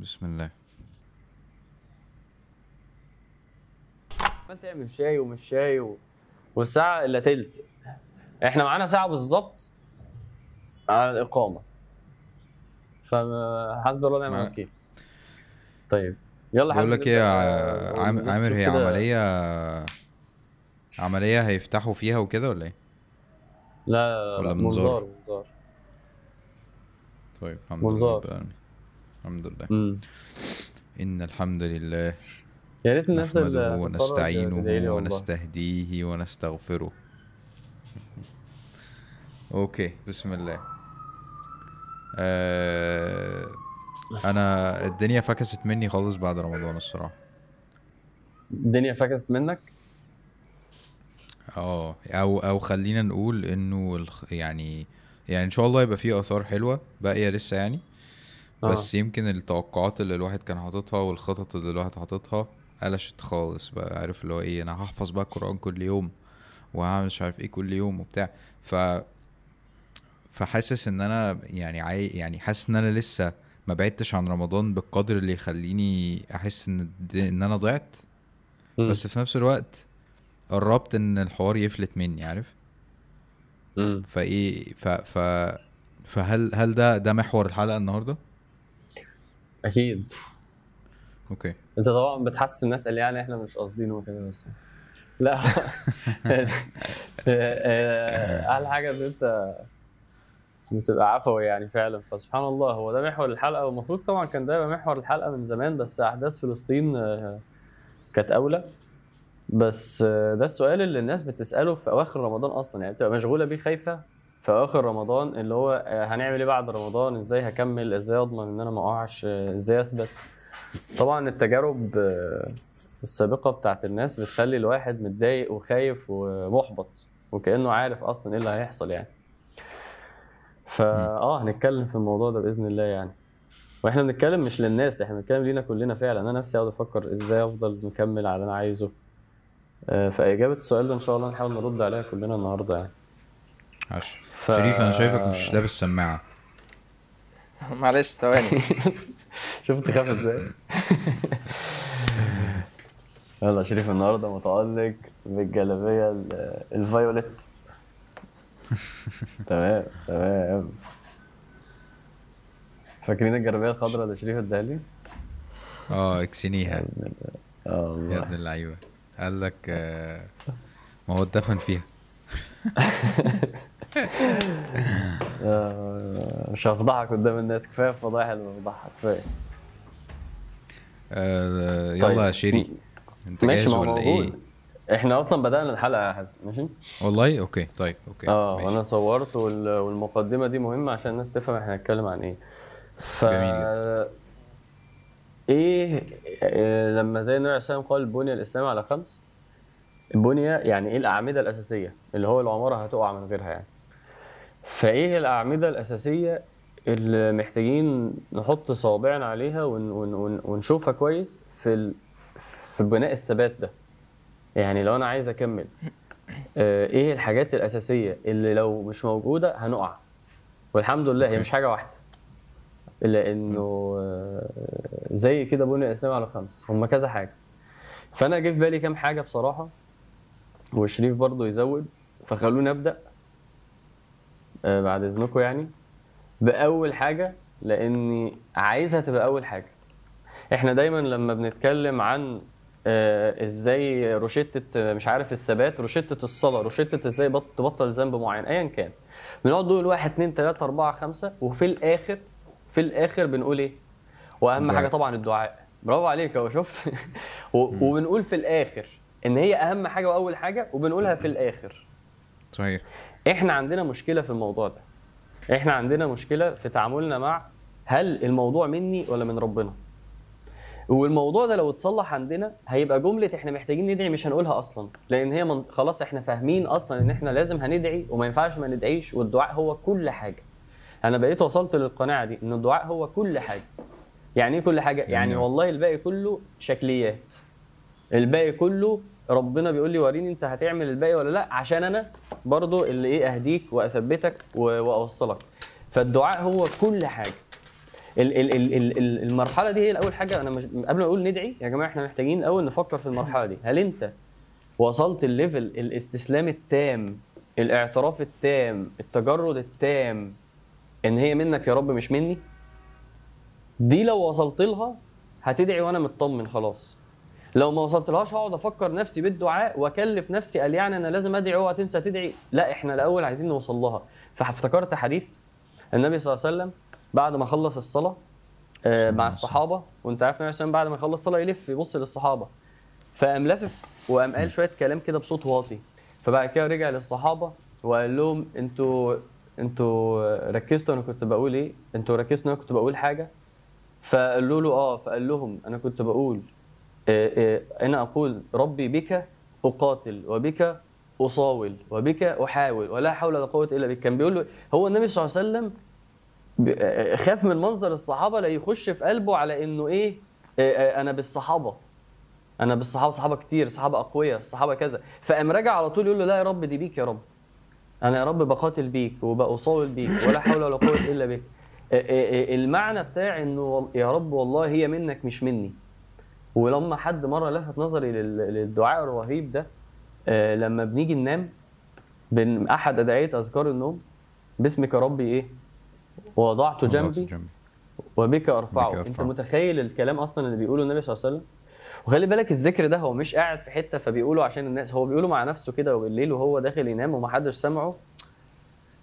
بسم الله. عمال تعمل شاي ومش شاي و... والساعة إلا تلت. إحنا معانا ساعة بالظبط على الإقامة. فحسب الله ونعم الوكيل. طيب يلا بقول لك إيه يا عامر هي عملية عملية هيفتحوا فيها وكده ولا إيه؟ لا لا ولا منظار؟ منظار؟ طيب الحمد لله. الحمد لله. امم إن الحمد لله يا ريت الناس نحمده ونستعينه. ونستهديه ونستغفره. okay بسم الله. آه أنا الدنيا فكست مني خالص بعد رمضان الصراحة. الدنيا فكست منك؟ آه أو أو خلينا نقول إنه يعني يعني إن شاء الله يبقى فيه آثار حلوة باقية لسه يعني. آه. بس يمكن التوقعات اللي الواحد كان حاططها والخطط اللي الواحد حاططها قلشت خالص بقى عارف اللي هو إيه أنا هحفظ بقى القرآن كل يوم وهعمل مش عارف إيه كل يوم وبتاع. ف فحاسس إن أنا يعني عاي... يعني حاسس إن أنا لسه ما بعدتش عن رمضان بالقدر اللي يخليني أحس إن د... إن أنا ضعت. مم. بس في نفس الوقت قربت إن الحوار يفلت مني عارف؟ امم فإيه ف ف فهل هل ده ده محور الحلقة النهارده؟ أكيد. أوكي. أنت طبعا بتحسس الناس اللي يعني إحنا مش قاصدينه كده بس. لا. أحلى حاجة إن أنت بتبقى عفوي يعني فعلا. فسبحان الله هو ده محور الحلقة. والمفروض طبعا كان ده محور الحلقة من زمان بس أحداث فلسطين آه، كانت أولى. بس آه، ده السؤال اللي الناس بتسأله في أواخر رمضان أصلا. يعني بتبقى مشغولة بيه خايفة. في اواخر رمضان اللي هو آه، هنعمل إيه بعد رمضان؟ إزاي هكمل؟ إزاي أضمن إن أنا ما اقعش إزاي أثبت؟ طبعا التجارب آه، السابقة بتاعت الناس بتخلي الواحد متضايق وخايف ومحبط وكأنه عارف أصلا إيه اللي هيحصل يعني. فا آه هنتكلم في الموضوع ده بإذن الله يعني. وإحنا بنتكلم مش للناس إحنا بنتكلم لينا كلنا فعلا. أنا نفسي أقعد أفكر إزاي أفضل مكمل على اللي أنا عايزه. آه، فإجابة السؤال ده إن شاء الله نحاول نرد عليها كلنا النهارده يعني. عش ف- شريف أنا شايفك مش لابس سماعة. معلش ثواني. شوف تخاف إزاي. يلا شريف النهارده متألق بالجلابية ال- الفايوليت. تمام تمام. فاكرين الجلابية الخضراء اللي شريف اداها لي؟ آه اكسنيها. آه يا ابن اللعيبة. قال لك آه، ما هو اتدفن فيها. مش هفضحك قدام الناس كفاية الفضايح اللي بفضحها كفاية آه، يلا طيب. يا شيري انت جاهز ولا إيه إحنا أصلا بدأنا الحلقة يا حازم ماشي؟ والله okay طيب okay آه ماشي. وأنا صورت وال- والمقدمة دي مهمة عشان الناس تفهم إحنا هنتكلم عن إيه ف جميل جدا. إيه إيه لما زي النبي عليه قال بني الإسلام على خمس البنيه يعني إيه الأعمدة الأساسية اللي هو العمارة هتقع من غيرها يعني فايه الأعمدة الأساسية اللي محتاجين نحط صوابعنا عليها ون ون ون ونشوفها كويس في ال... في بناء الثبات ده؟ يعني لو أنا عايز أكمل آه، إيه الحاجات الأساسية اللي لو مش موجودة هنقع؟ والحمد لله هي. مش حاجة واحدة. الا انه آه، زي كده بني الاسلام على خمس هم كذا حاجة. فأنا جه في بالي كام حاجة بصراحة وشريف برضو يزود فخلوني أبدأ. آه، بعد إذنكم يعني. بأول حاجة لأني عايزها تبقى أول حاجة. إحنا دايما لما بنتكلم عن آه، إزاي روشتة آه، مش عارف الثبات روشتة الصلاة روشتة إزاي بط- تبطل ذنب معين ايا كان. بنقعد نقول واحد اتنين تلاتة أربعة خمسة وفي الآخر في الآخر بنقول إيه؟ وأهم. حاجة طبعا الدعاء. برافو عليك أهو شفت؟ وبنقول في الآخر إن هي أهم حاجة وأول حاجة وبنقولها في الآخر. صحيح. إحنا عندنا مشكلة في الموضوع ده. إحنا عندنا مشكلة في تعاملنا مع هل الموضوع مني ولا من ربنا. والموضوع ده لو اتصلح عندنا هيبقى جملة إحنا محتاجين ندعي مش هنقولها أصلا. لأن هي من... خلاص إحنا فاهمين أصلا إن إحنا لازم هندعي وما ينفعش ما ندعيش والدعاء هو كل حاجة. أنا بقيت وصلت للقناعة دي إن الدعاء هو كل حاجة. يعني إيه كل حاجة؟ يعني. والله الباقي كله شكليات. الباقي كله ربنا بيقول لي وريني انت هتعمل الباقي ولا لا عشان أنا برضو اللي إيه اهديك واثبتك واوصلك. فالدعاء هو كل حاجة. ال ال ال ال ال المرحلة دي هي الأول حاجة. أنا مش قبل ما أقول ندعي يا جماعة إحنا محتاجين الأول نفكر في المرحلة دي. هل أنت وصلت الليفل الاستسلام التام الاعتراف التام التجرد التام إن هي منك يا رب مش مني؟ دي لو وصلت لها هتدعي وأنا مطمن خلاص. لو ما وصلت لهاش هقعد أفكر نفسي بالدعاء واكلف نفسي قال يعني أنا لازم ادعي اوعى تنسى تدعي. لا إحنا الأول عايزين نوصل لها. فافتكرت حديث النبي صلى الله عليه وسلم بعد ما خلص الصلاة آه، مع الصحابة. وانت عارف النبي صلى الله عليه وسلم بعد ما يخلص الصلاة يلف يبص للصحابة. فقام لافف وقام قال شوية كلام كده بصوت واطي. فبعد كده رجع للصحابة وقال لهم أنتوا أنتوا ركزتوا أنا كنت بقول إيه؟ أنتوا ركزتوا أنا كنت بقول حاجة؟ فقالوا له آه فقال لهم أنا كنت بقول آه، آه، أنا أقول ربي بك أقاتل وبك أصاول وبك أحاول ولا حول ولا قوة إلا بك. كان بيقول له هو النبي صلى الله عليه وسلم آه، خاف من منظر الصحابة لا يخش في قلبه على إنه آه، آه، أنا بالصحابة. أنا بالصحابة صحابة كتير صحابة أقوياء صحابة كذا. فقام راجع على طول يقول له لا يا رب دي بيك يا رب. أنا يا رب بقاتل بيك وبأصاول بيك ولا حول ولا قوة إلا بك. المعنى بتاع وال- يا رب والله هي منك مش مني. ولما حد مرة لفت نظري لل- للدعاء الرهيب ده آه، لما بنيجي ننام بن أحد أدعية أذكار النوم باسمك ربي إيه؟ ووضعت جنبي وبك أرفعه. أنت. متخيل الكلام أصلا اللي بيقوله النبي صلى الله عليه وسلم؟ وخلي بالك الذكر ده هو مش قاعد في حتة فبيقوله عشان الناس هو بيقوله مع نفسه كده وبالليل وهو داخل ينام ومحدش سامعه.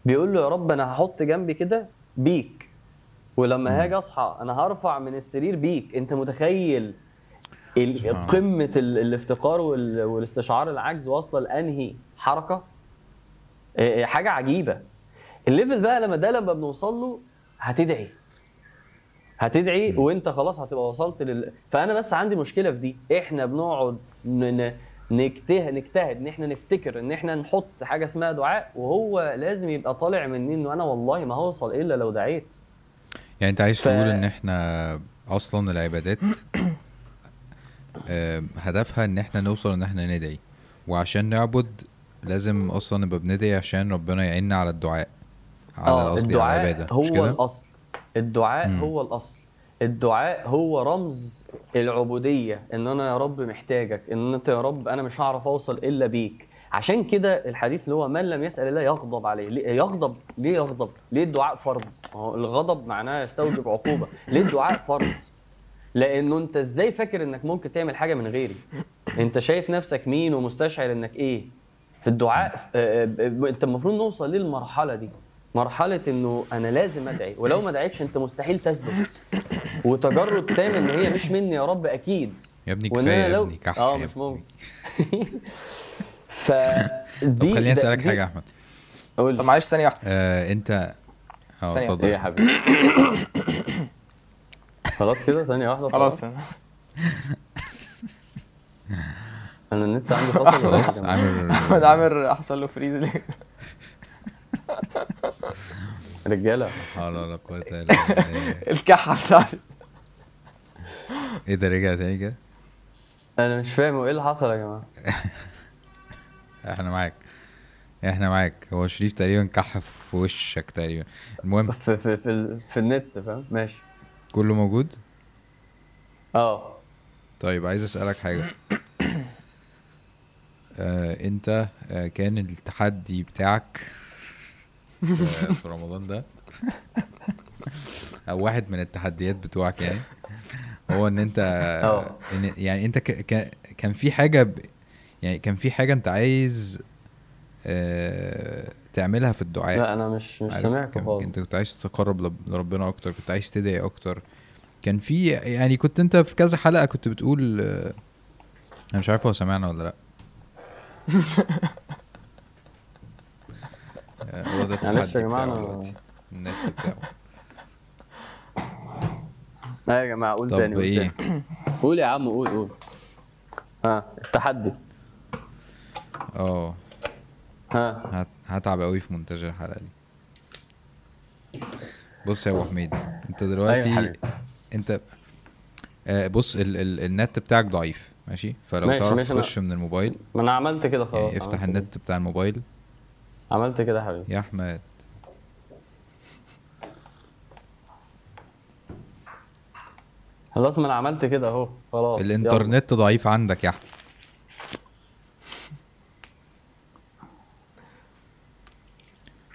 بيقول له يا رب أنا هحط جنبي كده بيك ولما هاجي أصحى أنا هرفع من السرير بيك. أنت متخيل. قمة ال- الافتقار وال- والاستشعار العجز واصلة لأنهي حركة؟ إيه- إيه، حاجة عجيبة. الليفل بقى لما ده لما بنوصل له هتدعي. هتدعي وانت خلاص هتبقى وصلت لل فأنا بس عندي مشكلة في دي. إحنا بنقعد. نجتهد نجتهد إن إحنا نفتكر إن إحنا نحط حاجة اسمها دعاء وهو لازم يبقى طالع مني إنه أنا والله ما هوصل إلا لو دعيت. يعني أنت عايز ف- تقول إن إحنا أصلا العبادات آه، هدفها إن إحنا نوصل إن إحنا ندعي. وعشان نعبد لازم أصلا نبقى بندعي عشان ربنا يعيننا على الدعاء على آه قصدي على العبادة. هو مش كده؟ الأصل. الدعاء مم. هو الأصل. الدعاء هو رمز العبودية إن أنا يا رب محتاجك إن أنت يا رب أنا مش هعرف أوصل إلا بيك. عشان كده الحديث اللي هو من لم يسأل الله يغضب عليه. ليه يغضب؟ ليه يغضب؟ ليه الدعاء فرض؟ هو الغضب معناه يستوجب عقوبة. ليه الدعاء فرض؟ لأنه انت إزاي فاكر انك ممكن تعمل حاجة من غيري؟ انت شايف نفسك مين ومستشعر انك إيه؟ في الدعاء آه، آه، انت المفروض نوصل للمرحله دي. مرحله انه أنا لازم ادعي ولو ما دعيتش انت مستحيل تثبت. وتجرد تام ان هي مش مني يا رب أكيد. يا ابني كفاية أنا يا لو- ابني كح آه مش. ممكن. فدي طب خليني أسألك حاجة يا أحمد. قول طب معلش ثانية واحدة. آه انت آه ثانية. اتفضل. إيه يا حبيبي؟ خلاص كده ثانية واحدة خلاص. أنا النت عندي فاصل ولا إيه خلاص جماعة؟ أحمد عامر حصل له فريز ليه؟ رجالة. لا لا لا قوه الا بالله الكحة بتاعتي. إيه ده رجع تاني كده؟ أنا مش فاهم هو إيه اللي حصل يا جماعة؟ إحنا معاك. إحنا معاك. هو شريف تقريبا كح في وشك تقريبا. المهم. في في في, ال- في النت فاهم؟ ماشي. كله موجود؟ آه. طيب عايز أسألك حاجة. آه أنت آه كان التحدي بتاعك آه في رمضان ده أو واحد من التحديات بتوعك يعني هو إن أنت آه. إن يعني أنت ك ك كان في حاجة ب يعني كان في حاجة أنت عايز آه تعملها في الدعاء. لا أنا مش مش؟ سامعك خالص. انت كنت عايز تتقرب لربنا أكتر كنت عايز تدعي أكتر. كان في يعني كنت أنت في كذا حلقة كنت بتقول آه، أنا مش عارف هو سمعنا ولا لأ. آه، هو ده معلش يا التحدي جماعة بتاعه النت لا يا جماعة قول طب تاني قول إيه؟ تاني. قول يا عم قول قول. ها التحدي. آه. ها. هت- هتعب قوي في مونتاج الحلقة دي. بص يا أبو حميد أنت أيوة دلوقتي حبيبي. أنت آه، بص ال ال النت بتاعك ضعيف ماشي؟ فلو ماشي، تعرف ماشي، تخش من الموبايل. ما أنا عملت كده خلاص يعني افتح كده. النت بتاع الموبايل. عملت كده يا حبيبي. يا أحمد. خلاص ما أنا عملت كده أهو خلاص يلا. الإنترنت ضعيف عندك يا أحمد.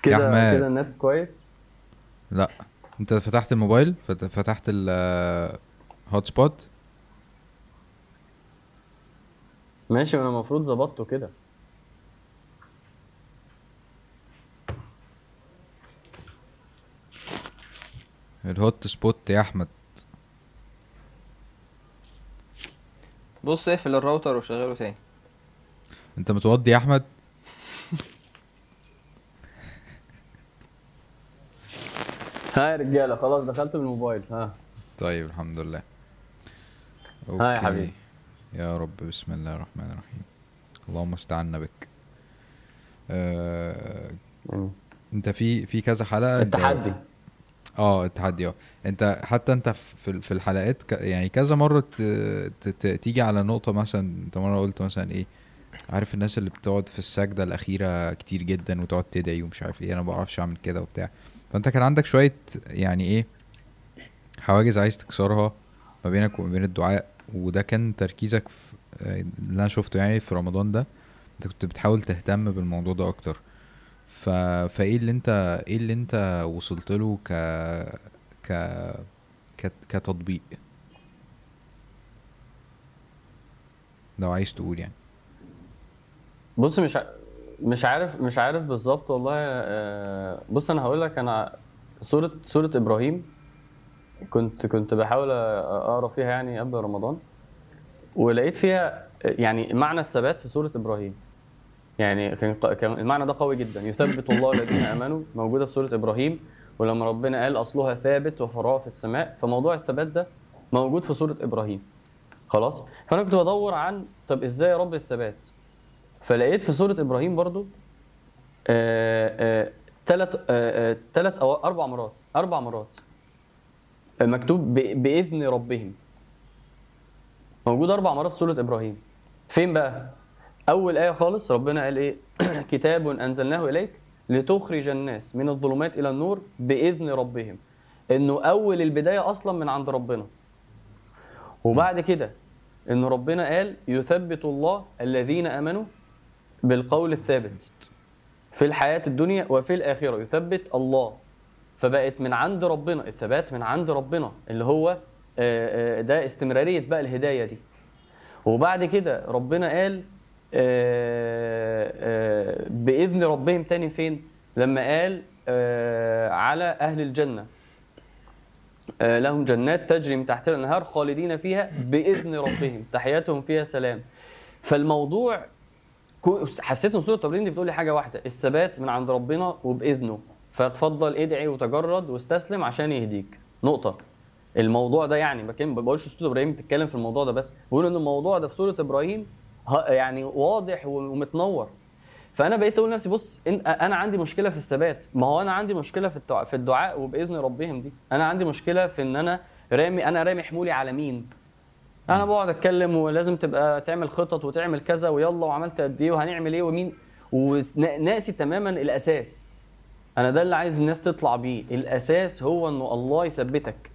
كده. كده النت كويس. لا. انت فتحت الموبايل؟ فت- فتحت ال hotspot ماشي وأنا المفروض ظبطته كده. ال hotspot يا أحمد. بص اقفل الراوتر وشغله تاني. انت متوضي يا أحمد؟ ها يا رجالة خلاص دخلت بالموبايل ها. طيب الحمد لله. ها يا أوكي. حبيبي. يا رب بسم الله الرحمن الرحيم. اللهم استعنا بك. آه، أنت في في كذا حلقة؟ التحدي. آه التحدي. آه. أنت حتى أنت في في الحلقات ك... يعني كذا مرة ت... ت... تيجي على نقطة مثلا أنت مرة قلت مثلا إيه عارف الناس اللي بتقعد في السجدة الأخيرة كتير جدا وتقعد تدعي ومش عارف إيه أنا ما بعرفش أعمل كده وبتاع. فأنت كان عندك شوية يعني إيه حواجز عايز تكسرها ما بينك وما بين الدعاء وده كان تركيزك في آه، اللي أنا شفته يعني في رمضان ده أنت كنت بتحاول تهتم بالموضوع ده أكتر. ف... فإيه اللي أنت إيه اللي أنت وصلت له ك ك كتطبيق؟ لو عايز تقول يعني. بص مش مش عارف مش عارف بالظبط والله آه، بص أنا هقول لك أنا سورة سورة إبراهيم كنت كنت بحاول أقرأ فيها يعني قبل رمضان ولقيت فيها يعني معنى الثبات في سورة إبراهيم. يعني كان المعنى ده قوي جدا. يثبت الله الذين آمنوا موجودة في سورة إبراهيم ولما ربنا قال أصلها ثابت وفراغ في السماء فموضوع الثبات ده موجود في سورة إبراهيم. خلاص؟ فأنا كنت بدور عن طب إزاي رب الثبات؟ فلقيت في سورة إبراهيم برضو ثلاث ثلاث أو أربع مرات أربع مرات آه، مكتوب بإذن ربهم. موجود أربع مرات في سورة إبراهيم. فين بقى؟ أول آية خالص ربنا قال إيه؟ كتاب أنزلناه إليك لتخرج الناس من الظلمات إلى النور بإذن ربهم. إنه أول البداية أصلا من عند ربنا. وبعد كده ان ربنا قال يثبت الله الذين آمنوا بالقول الثابت في الحياة الدنيا وفي الآخرة. يثبت الله فبقت من عند ربنا. الثبات من عند ربنا اللي هو آه، آه، ده استمرارية بقى الهداية دي. وبعد كده ربنا قال آه، بإذن ربهم تاني فين؟ لما قال على أهل الجنة. آه، لهم جنات تجري من تحتها الأنهار خالدين فيها بإذن ربهم. تحياتهم فيها سلام. فالموضوع حسيت إن سوره التمرين دي بتقول لي حاجة واحدة الثبات من عند ربنا وبإذنه. فتفضل ادعي وتجرد واستسلم عشان يهديك. نقطة. الموضوع ده يعني ما بقولش سوره إبراهيم بتتكلم في الموضوع ده بس بقول إن الموضوع ده في سوره إبراهيم يعني واضح ومتنور. فأنا بقيت أقول لنفسي بص إن أنا عندي مشكلة في الثبات. ما هو أنا عندي مشكلة في في الدعاء وبإذن ربهم دي. أنا عندي مشكلة في إن أنا رامي أنا رامي حمولي على مين؟ أنا بقعد اتكلم ولازم تبقى تعمل خطط وتعمل كذا ويلا وعملت قد إيه وهنعمل إيه ومين وناسي تماما الاساس. أنا ده اللي عايز الناس تطلع بيه. الاساس هو انه الله يثبتك.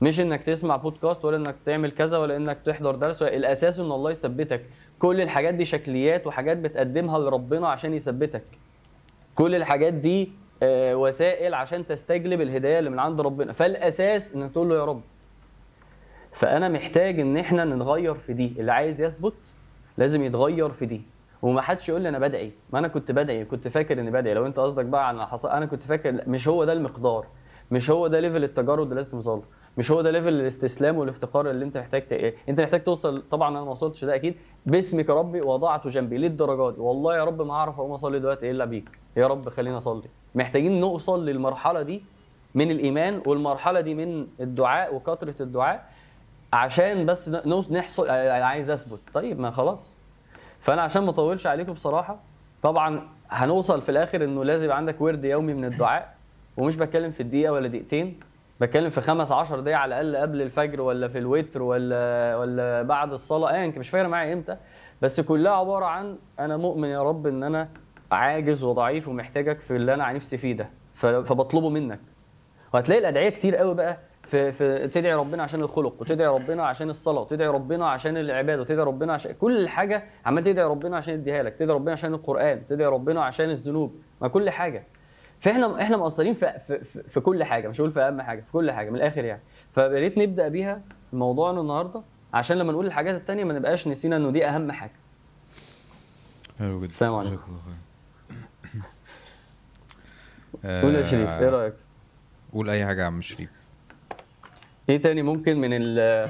مش انك تسمع بودكاست ولا انك تعمل كذا ولا انك تحضر درس. الاساس ان الله يثبتك. كل الحاجات دي شكليات وحاجات بتقدمها لربنا عشان يثبتك. كل الحاجات دي آه، وسائل عشان تستجلب الهداية اللي من عند ربنا. فالاساس انك تقول له يا رب. فأنا محتاج إن إحنا نتغير في دي. اللي عايز يثبت لازم يتغير في دي. وما حدش يقول لي أنا بدعي. ما أنا كنت بدعي كنت فاكر إني بدعي. لو أنت قصدك بقى عن حصل أنا كنت فاكر مش هو ده المقدار. مش هو ده level التجارب اللي لازم توصل له. مش هو ده level الاستسلام والافتقار اللي أنت محتاج. أنت محتاج توصل. طبعا أنا ما وصلتش ده أكيد. باسمك يا ربي وضعت جنبي ليه الدرجات دي. والله يا رب ما أعرف أقوم أصلي دلوقتي إلا بيك. يا رب خليني أصلي. محتاجين نوصل للمرحلة دي من الإيمان والمرحلة دي من الدعاء وكثرة الدعاء. عشان بس نحصل عايز أثبت. طيب ما خلاص. فأنا عشان ما اطولش عليكم بصراحة طبعا هنوصل في الآخر إنه لازم يبقى عندك ورد يومي من الدعاء ومش بتكلم في الدقيقة ولا دقيقتين بتكلم في خمس عشر دقايق على الأقل قبل الفجر ولا في الوتر ولا ولا بعد الصلاة ايا مش فاكر معايا إمتى. بس كلها عبارة عن أنا مؤمن يا رب إن أنا عاجز وضعيف ومحتاجك في اللي أنا نفسي فيه ده فبطلبه منك. وهتلاقي الأدعية كتير قوي بقى في, في تدعي ربنا عشان الخلق وتدعي ربنا عشان الصلاة وتدعي ربنا عشان العبادة وتدعي ربنا عشان كل حاجة عمال تدعي ربنا عشان يديها لك تدعي ربنا عشان القرآن تدعي ربنا عشان الذنوب ما كل حاجة. فإحنا إحنا مقصرين في, في, في, في كل حاجة مش هقول في أهم حاجة في كل حاجة من الآخر يعني. فيا ريت نبدأ بيها موضوعنا النهارده عشان لما نقول الحاجات التانية ما نبقاش نسينا إنه دي أهم حاجة. حلو جدا. السلام عليكم. قول يا شريف إيه رأيك؟ قول أي حاجة يا عم شريف. إيه تاني ممكن من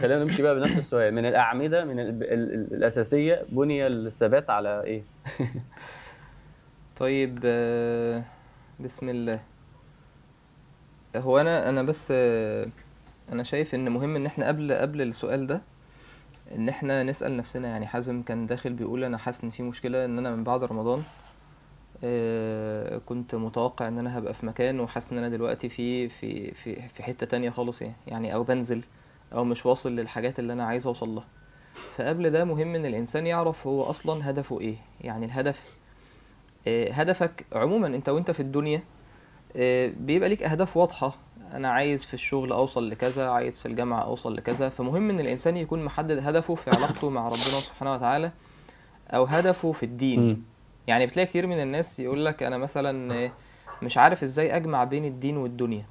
خلينا نمشي بقى بنفس السؤال. من الأعمدة من ال ال ال الأساسية بني الثبات على إيه؟ طيب آه، بسم الله. هو أنا أنا بس آه، أنا شايف إن مهم إن إحنا قبل قبل السؤال ده إن إحنا نسأل نفسنا يعني حازم كان داخل بيقول أنا حاسس إن في مشكلة إن أنا من بعد رمضان كنت متوقع إن أنا هبقى في مكان وحاسس إن أنا دلوقتي في في في في حتة تانية خالص يعني يعني أو بنزل أو مش واصل للحاجات اللي أنا عايز أوصل لها. فقبل ده مهم إن الإنسان يعرف هو أصلا هدفه إيه. يعني الهدف آه، هدفك عموما أنت وأنت في الدنيا آه، بيبقى ليك أهداف واضحة. أنا عايز في الشغل أوصل لكذا عايز في الجامعة أوصل لكذا. فمهم إن الإنسان يكون محدد هدفه في علاقته مع ربنا سبحانه وتعالى أو هدفه في الدين. يعني بتلاقي كتير من الناس يقول لك أنا مثلا مش عارف إزاي أجمع بين الدين والدنيا.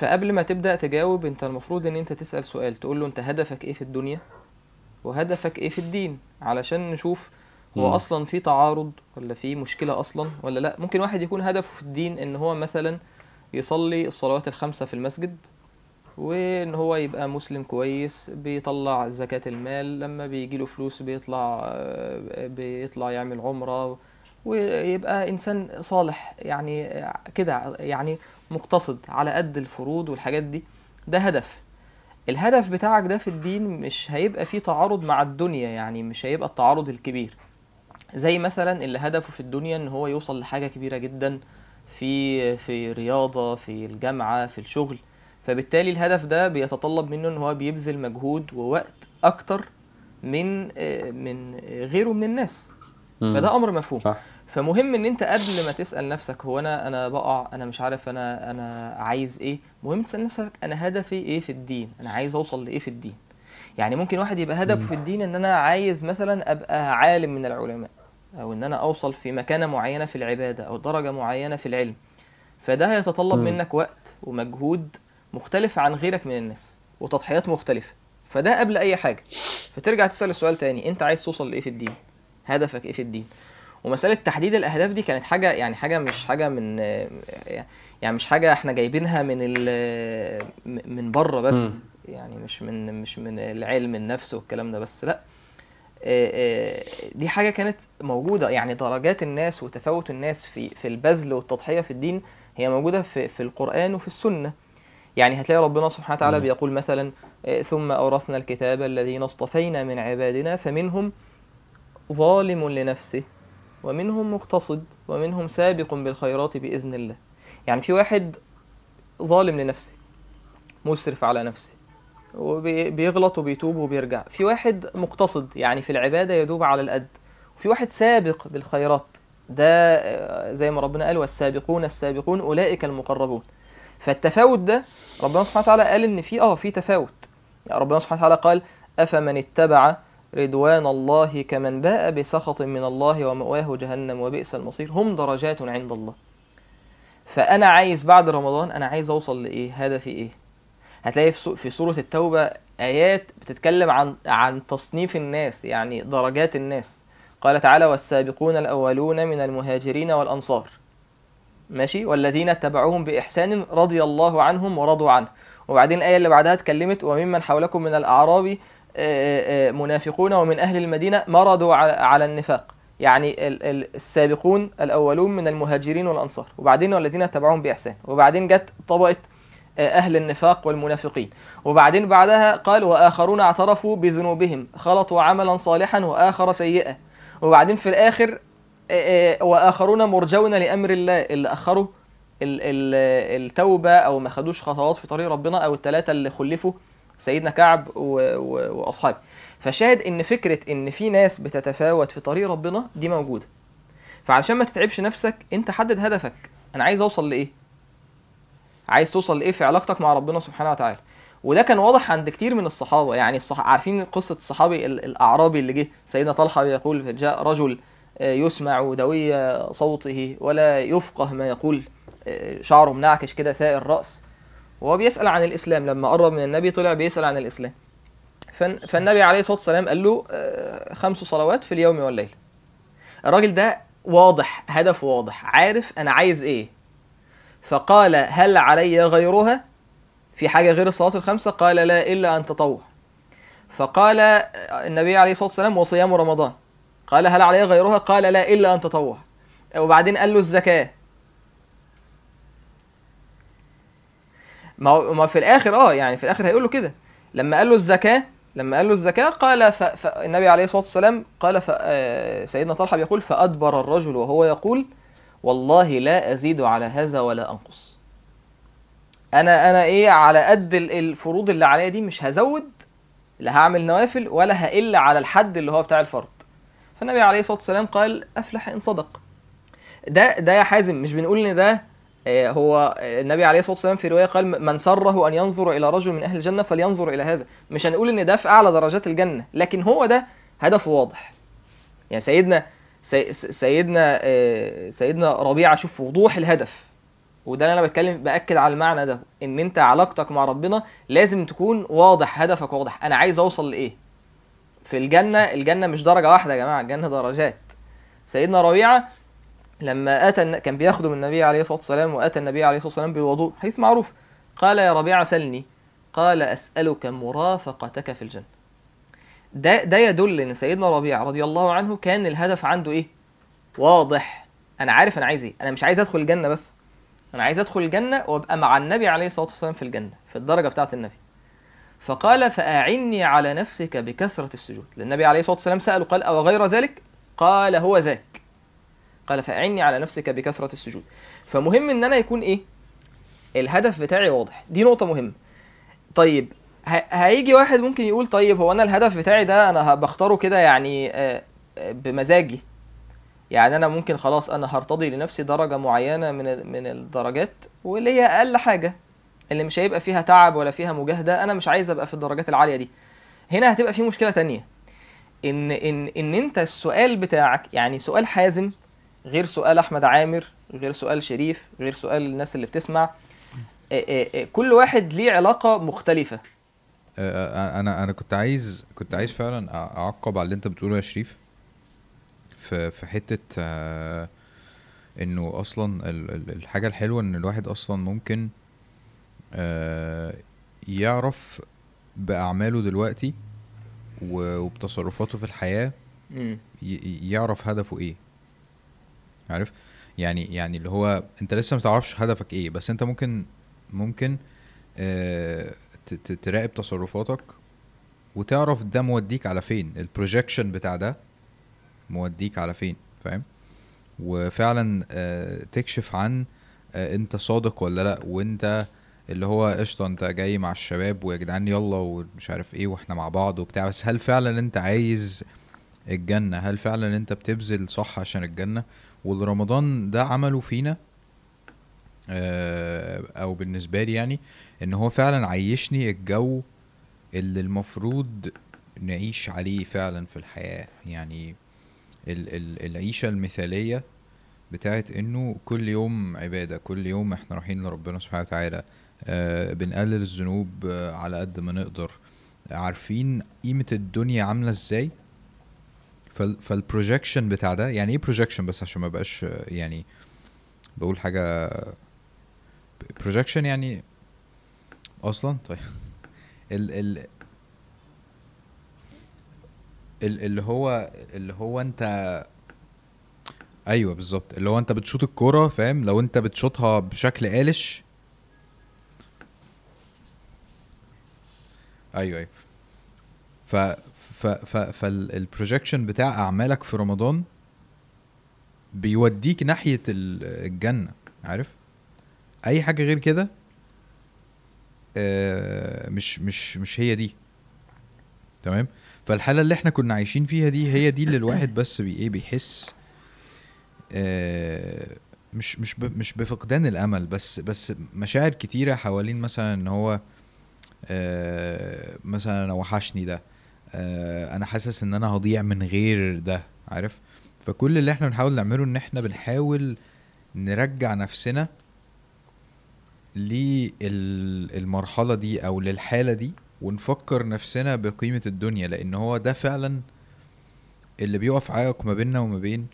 فقبل ما تبدأ تجاوب أنت المفروض إن أنت تسأل سؤال تقول له أنت هدفك إيه في الدنيا؟ وهدفك إيه في الدين؟ علشان نشوف هو. أصلا في تعارض ولا في مشكلة أصلا ولا لأ. ممكن واحد يكون هدفه في الدين إن هو مثلا يصلي الصلوات الخمسة في المسجد وإن هو يبقى مسلم كويس بيطلع زكاة المال لما بيجيله فلوس بيطلع آه، بيطلع يعمل عمرة ويبقى إنسان صالح يعني كده يعني مقتصد على قد الفروض والحاجات دي. ده هدف. الهدف بتاعك ده في الدين مش هيبقى فيه تعارض مع الدنيا يعني مش هيبقى التعارض الكبير. زي مثلا اللي هدفه في الدنيا إن هو يوصل لحاجة كبيرة جدا في في رياضة في الجامعة في الشغل. فبالتالي الهدف ده بيتطلب منه إن هو بيبذل مجهود ووقت أكتر من آه، من غيره من الناس. مم. فده أمر مفهوم. صح. فمهم إن أنت قبل ما تسأل نفسك هو أنا أنا بقع أنا مش عارف أنا أنا عايز إيه. مهم تسأل نفسك أنا هدفي إيه في الدين؟ أنا عايز أوصل لإيه في الدين؟ يعني ممكن واحد يبقى هدفه في الدين إن أنا عايز مثلا أبقى عالم من العلماء أو إن أنا أوصل في مكانة معينة في العبادة أو درجة معينة في العلم. فده هيتطلب. منك وقت ومجهود مختلف عن غيرك من الناس وتضحيات مختلفة فده قبل أي حاجة. فترجع تسأل السؤال تاني أنت عايز توصل لإيه في الدين؟ هدفك إيه في الدين؟ ومسألة تحديد الأهداف دي كانت حاجة يعني حاجة مش حاجة من يعني مش حاجة إحنا جايبينها من ال من بره بس. يعني مش من مش من العلم النفس والكلام ده بس لأ. دي حاجة كانت موجودة. يعني درجات الناس وتفاوت الناس في في البذل والتضحية في الدين هي موجودة في في القرآن وفي السنة. يعني هتلاقي ربنا سبحانه وتعالى. بيقول مثلا آه، ثم أورثنا الكتاب الذين اصطفينا من عبادنا فمنهم ظالم لنفسه ومنهم مقتصد ومنهم سابق بالخيرات بإذن الله. يعني في واحد ظالم لنفسه مسرف على نفسه وبيغلط وبيتوب وبيرجع. في واحد مقتصد يعني في العبادة يدوب على القد. وفي واحد سابق بالخيرات ده آه، زي ما ربنا قال والسابقون السابقون أولئك المقربون. فالتفاوت ده ربنا سبحانه وتعالى قال إن في آه في تفاوت. يعني ربنا سبحانه وتعالى قال أفمن اتبع رضوان الله كمن باء بسخط من الله ومأواه جهنم وبئس المصير؟ هم درجات عند الله. فأنا عايز بعد رمضان أنا عايز أوصل لإيه؟ هدفي إيه؟ هتلاقي في سو- في سورة التوبة آيات بتتكلم عن عن تصنيف الناس يعني درجات الناس. قال تعالى والسابقون الأولون من المهاجرين والأنصار. ماشي؟ والذين اتبعوهم بإحسان رضي الله عنهم ورضوا عنه. وبعدين الآية اللي بعدها اتكلمت وممن حولكم من الأعراب آه، آه، منافقون ومن أهل المدينة مرضوا على النفاق. يعني ال- ال- السابقون الأولون من المهاجرين والأنصار. وبعدين والذين اتبعوهم بإحسان. وبعدين جت طبقة آه، أهل النفاق والمنافقين. وبعدين بعدها قال وآخرون اعترفوا بذنوبهم خلطوا عملا صالحا وآخر سيئا وبعدين في الآخر آه، آه، وآخرون مرجون لأمر الله. اللي أخروا ال- ال- التوبة أو ما خدوش خطوات في طريق ربنا أو الثلاثة اللي خلفوا سيدنا كعب و- و- وأصحابه. فشاهد إن فكرة إن في ناس بتتفاوت في طريق ربنا دي موجودة. فعشان ما تتعبش نفسك أنت حدد هدفك. أنا عايز أوصل لإيه؟ عايز توصل لإيه في علاقتك مع ربنا سبحانه وتعالى. وده كان واضح عند كتير من الصحابة. يعني الصح... عارفين قصة الصحابي ال- الأعرابي اللي جه. سيدنا طلحة يقول جاء رجل يسمع دوي صوته ولا يفقه ما يقول. آه، شعره منعكش كده ثائر الرأس. وهو بيسأل عن الإسلام لما قرب من النبي طلع بيسأل عن الإسلام. فن- فالنبي عليه الصلاة والسلام قال له آه، خمس صلوات في اليوم والليله الراجل ده واضح هدف واضح عارف أنا عايز إيه. فقال هل علي غيرها؟ في حاجة غير الصلاة الخمسة؟ قال لا إلا أن تطوع. فقال النبي عليه الصلاة والسلام وصيام رمضان. قال هل علي غيرها؟ قال لا إلا أن تطوع. وبعدين قال له الزكاة. ما في الآخر آه يعني في الآخر هيقول له كده. لما قال له الزكاة لما قال له الزكاة قال ف... فالنبي عليه الصلاة والسلام قال ف... آه، سيدنا طلحة بيقول فأدبر الرجل وهو يقول والله لا أزيد على هذا ولا أنقص. أنا أنا إيه على قد ال- الفروض اللي عليا دي مش هزود لا هعمل نوافل ولا هقل على الحد اللي هو بتاع الفرض. فالنبي عليه الصلاة والسلام قال أفلح إن صدق. ده ده يا حازم مش بنقول إن ده آه، هو آه، النبي عليه الصلاة والسلام في رواية قال من سره أن ينظر إلى رجل من أهل الجنة فلينظر إلى هذا. مش هنقول إن ده في أعلى درجات الجنة لكن هو ده هدفه واضح. يعني سيدنا سي سيدنا آه، سيدنا ربيعة شوف وضوح الهدف. وده اللي أنا بتكلم بأكد على المعنى ده إن أنت علاقتك مع ربنا لازم تكون واضح هدفك واضح. أنا عايز أوصل لإيه؟ في الجنة الجنة مش درجة واحدة يا جماعة الجنة درجات. سيدنا ربيعة لما الن- كان بيخدم النبي عليه الصلاة والسلام وأتى النبي عليه الصلاة والسلام بالوضوء حيث معروف. قال يا ربيعة سلني. قال أسألك مرافقتك في الجنة. ده ده يدل إن سيدنا ربيعة رضي الله عنه كان الهدف عنده إيه؟ واضح. أنا عارف أنا عايز إيه. أنا مش عايز أدخل الجنة بس. أنا عايز أدخل الجنة وأبقى مع النبي عليه الصلاة والسلام في الجنة في الدرجة بتاعة النبي. فقال فأعني على نفسك بكثرة السجود. لأن النبي عليه الصلاة والسلام سأله قال أو غير ذلك؟ قال هو ذاك. قال فأعني على نفسك بكثرة السجود. فمهم إن أنا يكون إيه؟ الهدف بتاعي واضح. دي نقطة مهمة. طيب هيجي واحد ممكن يقول طيب هو أنا الهدف بتاعي ده أنا بختاره كده يعني آه، آه، بمزاجي. يعني أنا ممكن خلاص أنا هرتضي لنفسي درجة معينة من من الدرجات واللي هي أقل حاجة. اللي مش هيبقى فيها تعب ولا فيها مجاهدة أنا مش عايز أبقى في الدرجات العالية دي. هنا هتبقى في مشكلة تانية. إن إن إن أنت السؤال بتاعك يعني سؤال حازم غير سؤال أحمد عامر غير سؤال شريف غير سؤال الناس اللي بتسمع آه، آه، آه، كل واحد ليه علاقة مختلفة. أنا أنا كنت عايز كنت عايز فعلا أعقب على اللي أنت بتقوله يا شريف. في في حتة إنه أصلا ال- ال- الحاجة الحلوة إن الواحد أصلا ممكن يعرف بأعماله دلوقتي وبتصرفاته في الحياة يعرف هدفه إيه. عارف؟ يعني يعني اللي هو أنت لسه ما تعرفش هدفك إيه بس أنت ممكن ممكن آه تراقب تصرفاتك وتعرف ده موديك على فين. البروجيكشن بتاع ده موديك على فين فاهم؟ وفعلا آه تكشف عن آه أنت صادق ولا لأ وأنت اللي هو قشطة انت جاي مع الشباب ويا جدعان يلا ومش عارف إيه وإحنا مع بعض وبتاع بس هل فعلا انت عايز الجنة؟ هل فعلا انت بتبذل صح عشان الجنة؟ والرمضان ده عمله فينا آه، أو بالنسبة لي يعني ان هو فعلا عيشني الجو اللي المفروض نعيش عليه فعلا في الحياة. يعني ال ال العيشة المثالية بتاعت انه كل يوم عبادة كل يوم إحنا رايحين لربنا سبحانه وتعالى بنقلل الذنوب آه على قد ما نقدر. عارفين قيمة الدنيا عاملة إزاي؟ فال فال projection بتاع ده يعني إيه projection بس عشان ما بقاش آه، يعني بقول حاجة projection يعني أصلا؟ طيب. ال ال- اللي هو اللي هو أنت أيوه بالظبط. اللي هو أنت بتشوط الكورة فاهم؟ لو أنت بتشوطها بشكل قالش أيوه أيوه. ف ف ف فالبروجكشن بتاع أعمالك في رمضان بيوديك ناحية ال- الجنة عارف؟ أي حاجة غير كده آه، مش مش مش هي دي. تمام؟ فالحالة اللي إحنا كنا عايشين فيها دي هي دي اللي الواحد بس بي إيه بيحس آه، مش مش. مش بفقدان الأمل بس بس مشاعر كتيرة حوالين مثلا إن هو آه مثلا أنا وحشني ده آه أنا حاسس إن أنا هضيع من غير ده عارف؟ فكل اللي إحنا بنحاول نعمله إن إحنا بنحاول نرجع نفسنا للمرحلة دي أو للحالة دي ونفكر نفسنا بقيمة الدنيا لأن هو ده فعلا اللي بيقف عائق ما بيننا وما بين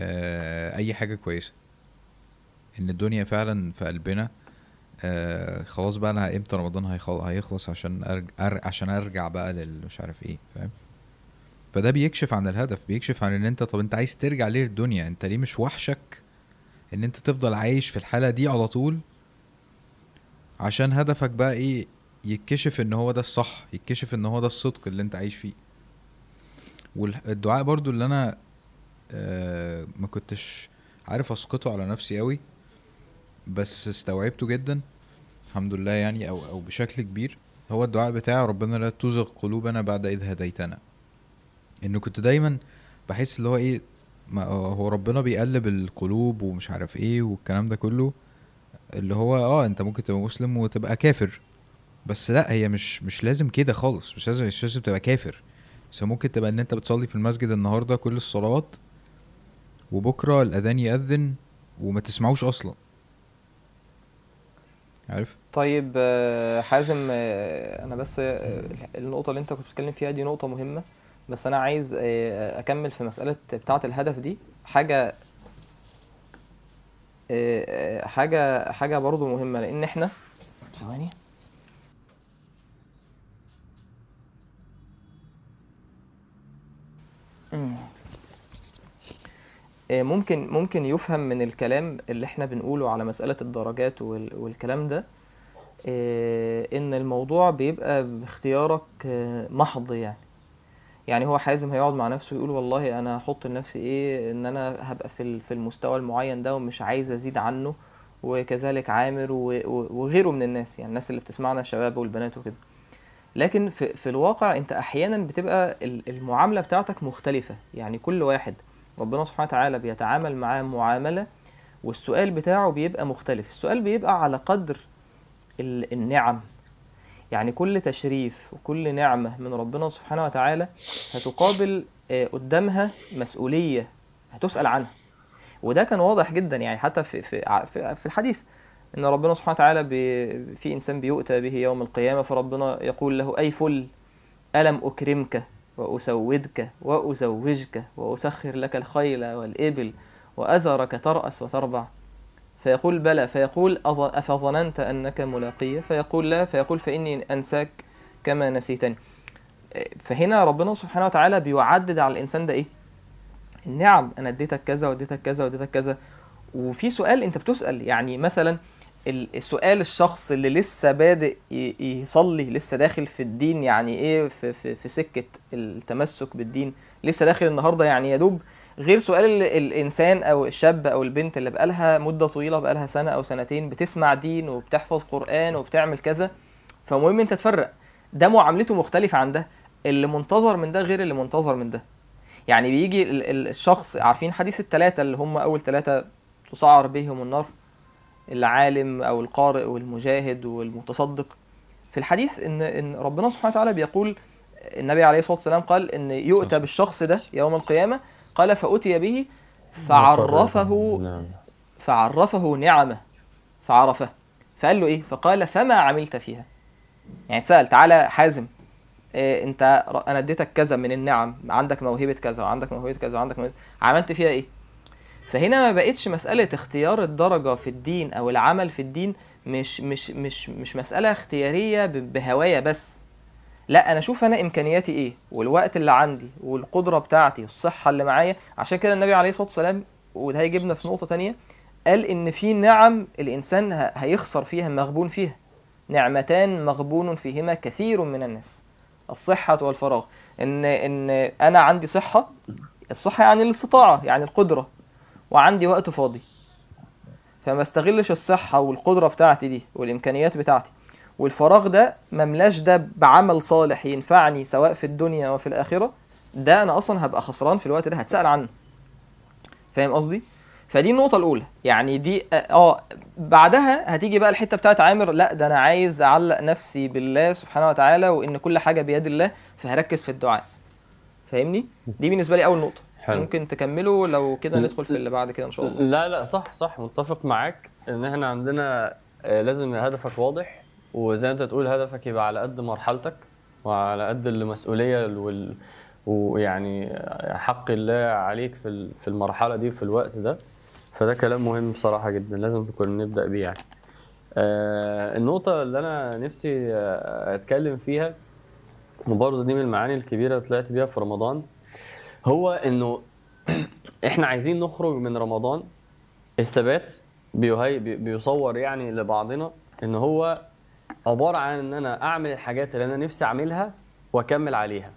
آه أي حاجة كويسة. إن الدنيا فعلا في قلبنا آه خلاص بقى أنا إمتى رمضان هيخل- هيخلص عشان أرج... أر... عشان ارجع بقى لل مش عارف إيه فاهم؟ فده بيكشف عن الهدف بيكشف عن ان انت طب انت عايز ترجع ليه للدنيا انت ليه مش وحشك ان انت تفضل عايش في الحالة دي على طول؟ عشان هدفك بقى إيه؟ يتكشف ان هو ده الصح يتكشف ان هو ده الصدق اللي انت عايش فيه. والدعاء برضو اللي أنا آه ما كنتش عارف اسقطه على نفسي قوي بس استوعبته جدا الحمد لله يعني أو أو بشكل كبير. هو الدعاء بتاع ربنا لا تزغ قلوبنا بعد إذ هديتنا. انه كنت دايما بحس اللي هو إيه ما هو ربنا بيقلب القلوب ومش عارف إيه والكلام ده كله اللي هو آه أنت ممكن تبقى مسلم وتبقى كافر. بس لأ هي مش مش لازم كده خالص. مش لازم مش لازم تبقى كافر. بس ممكن تبقى إن أنت بتصلي في المسجد النهارده كل الصلوات وبكرة الأذان يأذن وما تسمعوش أصلا. عارف؟ طيب آه، حازم آه، أنا بس آه، النقطة اللي أنت كنت بتتكلم فيها دي نقطة مهمة بس أنا عايز أكمل في مسألة بتاعة الهدف دي. حاجة آه، حاجة حاجة برضو مهمة لأن إحنا ثواني ممكن ممكن يفهم من الكلام اللي إحنا بنقوله على مسألة الدرجات وال- والكلام ده آه، إن الموضوع بيبقى باختيارك آه، محض يعني. يعني هو حازم هيقعد مع نفسه ويقول والله أنا هحط لنفسي إيه إن أنا هبقى في في المستوى المعين ده ومش عايز أزيد عنه وكذلك عامر وغيره من الناس يعني الناس اللي بتسمعنا الشباب والبنات وكده. لكن في, في الواقع أنت أحيانا بتبقى ال- المعاملة بتاعتك مختلفة يعني كل واحد ربنا سبحانه وتعالى بيتعامل معاه معاملة والسؤال بتاعه بيبقى مختلف. السؤال بيبقى على قدر ال- النعم. يعني كل تشريف وكل نعمة من ربنا سبحانه وتعالى هتقابل آه، قدامها مسؤولية هتسأل عنها. وده كان واضح جدا يعني حتى في في في الحديث إن ربنا سبحانه وتعالى في إنسان بيؤتى به يوم القيامة فربنا يقول له أي فل ألم أكرمك؟ وأسودك وأزوجك وأسخر لك الخيل والإبل وأذرك ترأس وتربع. فيقول بلى فيقول أفظننت أنك ملاقية فيقول لا فيقول فإني أنساك كما نسيتني. فهنا ربنا سبحانه وتعالى بيعدد على الإنسان ده إيه؟ النعم أنا اديتك كذا واديتك كذا واديتك كذا. وفي سؤال أنت بتسأل يعني مثلا السؤال الشخص اللي لسه بادئ يصلي لسه داخل في الدين يعني إيه في, في, في سكة التمسك بالدين لسه داخل النهارده يعني يا دوب. غير سؤال ال- الإنسان أو الشاب أو البنت اللي بقالها مدة طويلة بقالها سنة أو سنتين بتسمع دين وبتحفظ قرآن وبتعمل كذا فمهم أنت تفرق. ده معاملته مختلفة عن ده. اللي منتظر من ده غير اللي منتظر من ده. يعني بيجي ال- ال- الشخص عارفين حديث الثلاثه اللي هم أول ثلاثة تسعر بهم النار؟ العالم أو القارئ والمجاهد والمتصدق في الحديث ان إن ربنا سبحانه وتعالى بيقول النبي عليه الصلاة والسلام قال إن يؤتى بالشخص ده يوم القيامة قال فأتي به فعرفه نعم. فعرفه نعمه فعرفه. فقال له إيه؟ فقال فما عملت فيها. يعني اتسأل تعالى حازم إيه أنت أنا اديتك كذا من النعم عندك موهبة كذا وعندك موهبة كذا وعندك موهبة عملت فيها إيه؟ فهنا ما بقتش مسألة اختيار الدرجة في الدين أو العمل في الدين مش مش مش مش مسألة اختيارية ب- بهواية بس. لا أنا أشوف أنا إمكانياتي إيه والوقت اللي عندي والقدرة بتاعتي والصحة اللي معايا. عشان كده النبي عليه الصلاة والسلام وده هيجيبنا في نقطة تانية قال إن في نعم الإنسان هيخسر فيها مغبون فيها. نعمتان مغبون فيهما كثير من الناس. الصحة والفراغ. إن إن أنا عندي صحة الصحة يعني الاستطاعة يعني القدرة. وعندي وقت فاضي. فما استغلش الصحة والقدرة بتاعتي دي والإمكانيات بتاعتي. والفراغ ده مملاش ده بعمل صالح ينفعني سواء في الدنيا وفي الآخرة. ده أنا أصلا هبقى خسران في الوقت ده هتسأل عنه. فاهم قصدي؟ فدي النقطة الأولى. يعني دي آه بعدها هتيجي بقى الحتة بتاعت عامر لا ده أنا عايز أعلق نفسي بالله سبحانه وتعالى وإن كل حاجة بيد الله فهركز في الدعاء. فاهمني؟ دي بالنسبة لي أول نقطة. حلو. ممكن تكملوا لو كده ندخل في اللي بعد كده إن شاء الله. لا لا صح صح متفق معاك إن إحنا عندنا آه، لازم هدفك واضح وزي ما أنت تقول هدفك يبقى على قد مرحلتك وعلى قد المسؤولية وال ويعني حق الله عليك في في المرحلة دي في الوقت ده. فده كلام مهم بصراحة جدا لازم تكون نبدأ بيه يعني. آه النقطة اللي أنا نفسي آه، أتكلم فيها وبرضه دي من المعاني الكبيرة اللي طلعت بيها في رمضان هو إنه إحنا عايزين نخرج من رمضان. الثبات بيهي بي- بيصور يعني لبعضنا إن هو عبارة عن إن أنا أعمل الحاجات اللي أنا نفسي أعملها وأكمل عليها.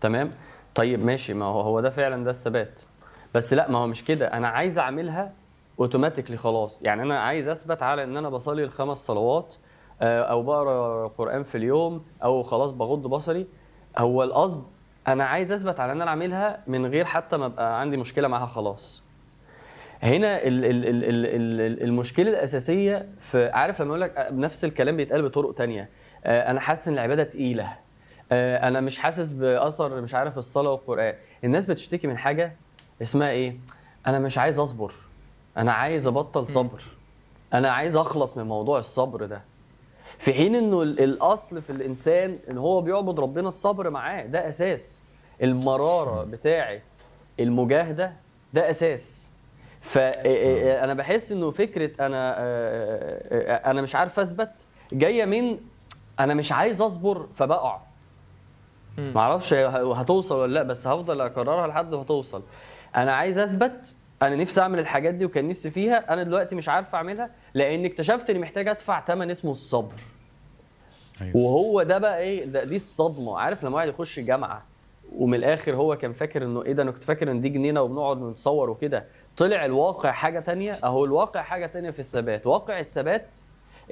تمام؟ طيب ماشي ما هو هو ده فعلا ده الثبات. بس لأ ما هو مش كده. أنا عايز أعملها اوتوماتيكلي خلاص. يعني أنا عايز أثبت على إن أنا بصلي الخمس صلوات آه، أو بقرأ قرآن في اليوم أو خلاص بغض بصري. هو القصد أنا عايز أثبت على ان أنا اعملها من غير حتى ما أبقى عندي مشكلة معاها خلاص. هنا ال ال ال ال ال المشكلة الأساسية في عارف لما أقول لك نفس الكلام بيتقال بطرق تانية. آه، أنا حاسس إن العبادة تقيلة. آه، أنا مش حاسس بأثر مش عارف الصلاة والقرآن. الناس بتشتكي من حاجة اسمها إيه؟ أنا مش عايز أصبر. أنا عايز أبطل صبر. أنا عايز أخلص من موضوع الصبر ده. في حين إنه ال- الأصل في الإنسان إن هو بيعبد ربنا الصبر معاه ده أساس. المرارة بتاعة المجاهدة ده أساس. فانا بحس إنه فكرة أنا آه، آه، أنا مش عارف أثبت جاية من أنا مش عايز أصبر فبقع. معرفش هتوصل ولا لأ بس هفضل أكررها لحد ما توصل. أنا عايز أثبت أنا نفسي أعمل الحاجات دي وكان نفسي فيها أنا دلوقتي مش عارف أعملها لأن اكتشفت اني محتاج ادفع ثمن اسمه الصبر. أيوة. وهو ده بقى إيه؟ ده دي الصدمة. عارف لما واحد يخش جامعة ومن الآخر هو كان فاكر إنه إيه ده؟ أنا كنت فاكر إن دي جنينة وبنقعد نتصور وكده. طلع الواقع حاجة تانية. أهو الواقع حاجة تانية في الثبات. واقع الثبات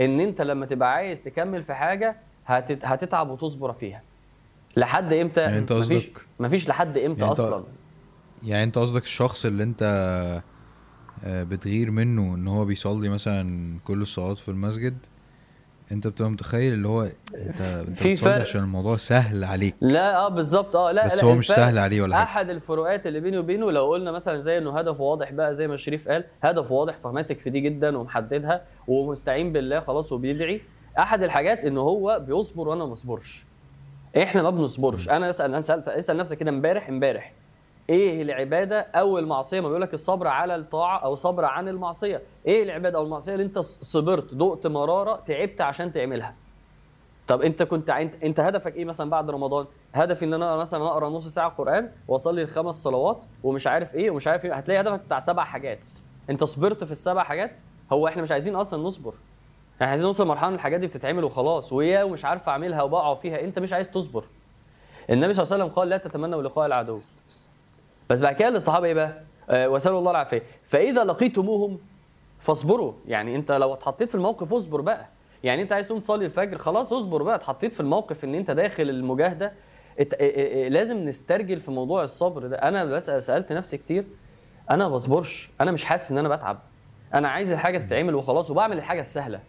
إن أنت لما تبقى عايز تكمل في حاجة هتت... هتتعب وتصبر فيها. لحد إمتى؟ يعني مفيش قصدك- مفيش لحد إمتى يعني أصلا. يعني أنت قصدك الشخص اللي أنت بتغير منه إن هو بيصلي مثلا كل الصلوات في المسجد. أنت بتبقى متخيل اللي هو انت أنت في بتصلي فرق. عشان الموضوع سهل عليك. لا آه بالظبط. آه لا بس لا هو مش سهل عليه ولا حاجة. أحد الفروقات اللي بيني وبينه لو قلنا مثلا زي إنه هدف واضح بقى زي ما شريف قال هدف واضح فماسك في دي جدا ومحددها ومستعين بالله خلاص وبيدعي. أحد الحاجات ان هو بيصبر وأنا ما بصبرش إحنا ما بنصبرش. أنا أسأل أسأل, أسأل نفسك كده امبارح امبارح إيه العبادة أو المعصية؟ ما بيقول لك الصبر على الطاعة أو صبر عن المعصية. إيه العبادة أو المعصية؟ اللي أنت صبرت دقت مرارة تعبت عشان تعملها. طب أنت كنت انت, أنت هدفك إيه مثلا بعد رمضان؟ هدفي إن أنا مثلا أقرأ نص ساعة قرآن وأصلي الخمس صلوات ومش عارف إيه ومش عارف إيه هتلاقي هدفك بتاع سبع حاجات. أنت صبرت في السبع حاجات؟ هو إحنا مش عايزين أصلا نصبر. إحنا عايزين نوصل لمرحلة الحاجات دي بتتعمل وخلاص ويا ومش عارف أعملها وبقع فيها أنت مش عايز تصبر. النبي صلى الله عليه وسلم قال لا تتمنوا لقاء العدو. بس بعد كده للصحابة إيه بقى؟ آه وسالوا الله العافية. فإذا لقيتموهم فاصبروا. يعني أنت لو اتحطيت في الموقف اصبر بقى. يعني أنت عايز تقوم تصلي الفجر خلاص اصبر بقى. اتحطيت في الموقف إن أنت داخل المجاهدة. آه آه آه لازم نسترجل في موضوع الصبر ده. أنا بسال سألت نفسي كتير. أنا ما بصبرش. أنا مش حاسس إن أنا بتعب. أنا عايز الحاجة تتعمل وخلاص وبعمل الحاجة السهلة.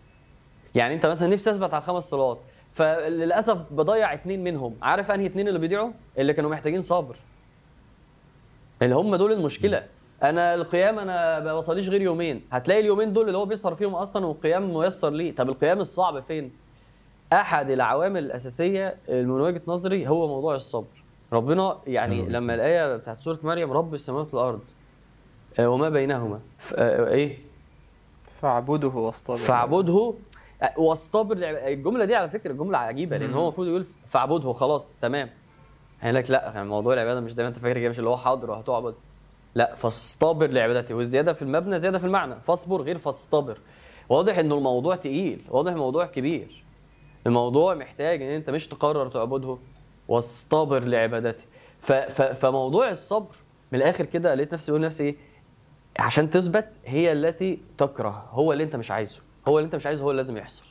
يعني أنت مثلا نفسي أثبت على الخمس صلوات. فللأسف بضيع اتنين منهم. عارف أنهي اتنين اللي بيضيعوا؟ اللي كانوا محتاجين صبر. اللي هم دول المشكلة. أنا القيام أنا ما بصليش غير يومين. هتلاقي اليومين دول اللي هو بيسهر فيهم أصلا والقيام ميسر ليه؟ طب القيام الصعب فين؟ أحد العوامل الأساسية من وجهة نظري هو موضوع الصبر. ربنا يعني. لما الآية بتاعت سورة مريم رب السماوات والأرض آه، وما بينهما. ف- آه، إيه؟ فاعبده واصطبر. فاعبده آه، واصطبر. الجملة دي على فكرة جملة عجيبة لأن هو المفروض يقول فاعبده خلاص تمام. قال لك لا يعني موضوع العبادة مش زي ما انت فاكر كده مش اللي هو حاضر وهتعبد لا فاصطبر لعبادته والزيادة في المبنى زيادة في المعنى. فاصبر غير فاصطبر واضح إنه الموضوع تقيل واضح الموضوع كبير. الموضوع محتاج إن أنت مش تقرر تعبده واصطبر لعبادته ف فموضوع الصبر من الآخر كده لقيت نفسي بقول نفسي إيه؟ عشان تثبت هي التي تكره هو اللي أنت مش عايزه. هو اللي أنت مش عايزه هو اللي لازم يحصل.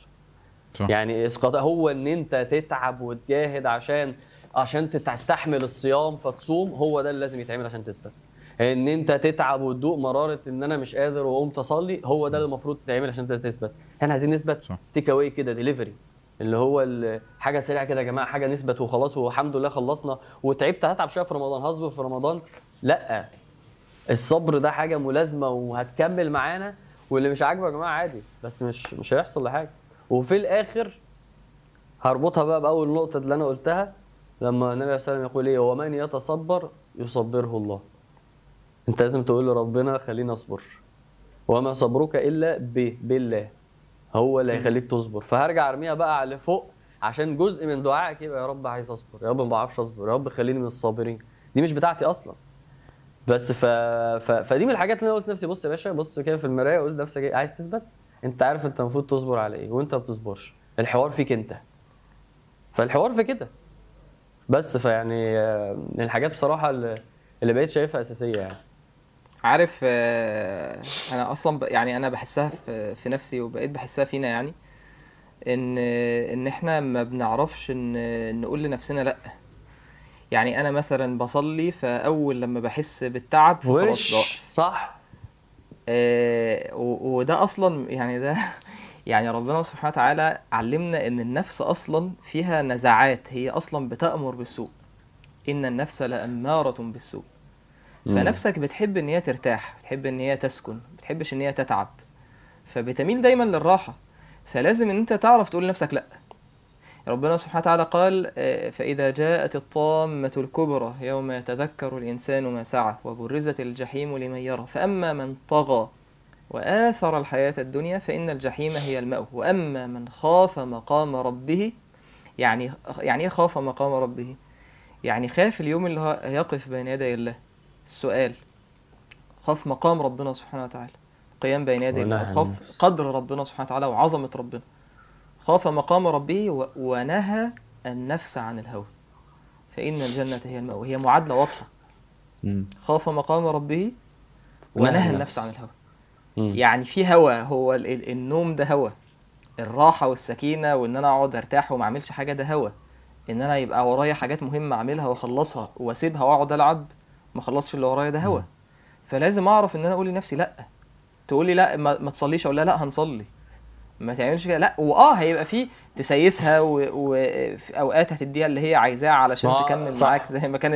صح. يعني اسقاط هو إن أنت تتعب وتجاهد عشان عشان تستحمل الصيام فتصوم هو ده اللي لازم يتعمل عشان تثبت. إن أنت تتعب وتدوق مرارة إن أنا مش قادر وقمت اصلي هو ده اللي المفروض تتعمل عشان انت تثبت. إحنا عايزين نثبت. take away كده ديليفري اللي هو حاجة سريعة كده يا جماعة حاجة نثبت وخلاص والحمد لله خلصنا. وتعبت هتعب شوية في رمضان. هصبر في رمضان؟ لأ. الصبر ده حاجة ملازمة وهتكمل معانا. واللي مش عاجبه يا جماعة عادي بس مش مش هيحصل لحاجة. وفي الآخر هربطها بقى بأول نقطة اللي أنا قلتها. لما النبي عليه والسلام يقول إيه؟ ومن يتصبر يصبره الله. أنت لازم تقول لربنا خليني أصبر. وما صبرك إلا بالله. هو اللي هيخليك تصبر. فهرجع أرميها بقى على فوق عشان جزء من دعائك يبقى يا رب عايز أصبر. يا رب ما بعرفش أصبر. يا رب خليني من الصابرين. دي مش بتاعتي أصلا. بس ف... ف... فدي من الحاجات اللي أنا قلت لنفسي بص يا باشا بص كده في المراية قلت لنفسك إيه؟ عايز تثبت؟ أنت عارف أنت المفروض تصبر على إيه وأنت ما بتصبرش. الحوار فيك أنت. فالحوار في كده. بس فيعني آه، من الحاجات بصراحة اللي, اللي بقيت شايفها أساسية يعني. عارف آه، أنا أصلا. يعني أنا بحسها في نفسي وبقيت بحسها فينا يعني إن إن إحنا ما بنعرفش إن نقول لنفسنا لأ. يعني أنا مثلا بصلي فأول لما بحس بالتعب فخلاص صح. آه، وده أصلا يعني ده يعني ربنا سبحانه وتعالى علمنا إن النفس أصلا فيها نزعات هي أصلا بتأمر بالسوء. إن النفس لأمارة بالسوء. فنفسك بتحب إن هي ترتاح بتحب إن هي تسكن بتحبش إن هي تتعب. فبتميل دايما للراحة. فلازم إن أنت تعرف تقول لنفسك لأ. ربنا سبحانه وتعالى قال آه، فإذا جاءت الطامة الكبرى يوم يتذكر الإنسان ما سعى وبرزت الجحيم لمن يرى. فأما من طغى وآثر الحياة الدنيا فإن الجحيم هي المأوى. وأما من خاف مقام ربه يعني يعني إيه خاف مقام ربه؟ يعني خاف اليوم اللي هو يقف بين يدي الله. السؤال خاف مقام ربنا سبحانه وتعالى. قيام بين يدي الله. خاف. قدر ربنا سبحانه وتعالى وعظمة ربنا. خاف مقام ربه ونهى النفس عن الهوى. فإن الجنة هي المأوى. هي معادلة واضحة. خاف مقام ربه ونهى. النفس. عن الهوى. يعني في هوى هو ال- ال- النوم ده هوى الراحة والسكينة وإن أنا أقعد أرتاح وما أعملش حاجة ده هوى إن أنا يبقى ورايا حاجات مهمة أعملها وأخلصها وأسيبها وأقعد ألعب ما أخلصش اللي ورايا ده هوى فلازم أعرف إن أنا أقول لنفسي لأ. تقول لي لأ ما, ما تصليش أقول لها لأ هنصلي. ما تعملش كده. لأ وآه هيبقى في تسيسها وفي أوقات هتديها اللي هي عايزاه علشان تكمل صح. معاك زي ما كان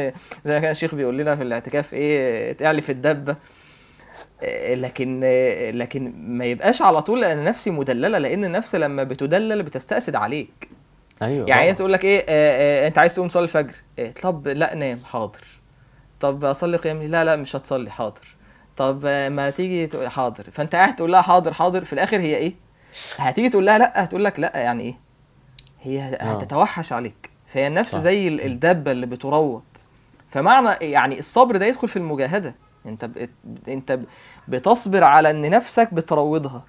زي ما كان الشيخ بيقول لنا في الاعتكاف إيه تعلي في الدبة. لكن لكن ما يبقاش على طول لأن نفسي مدللة لأن النفس لما بتدلل بتستأسد عليك. أيوه يعني هي. تقول لك إيه آه آه أنت عايز تقوم تصلي الفجر. إيه طب لا نام حاضر. طب أصلي قيام؟ لا لا مش هتصلي حاضر. طب ما تيجي تقول حاضر. فأنت قاعد تقول لها حاضر حاضر في الآخر هي إيه؟ هتيجي تقول لها لا هتقول لك لا يعني إيه؟ هي آه. هتتوحش عليك. فهي النفس صح. زي ال- الدابة اللي بتروض. فمعنى يعني الصبر ده يدخل في المجاهدة. أنت ب... أنت ب- بتصبر على إن نفسك بتروضها.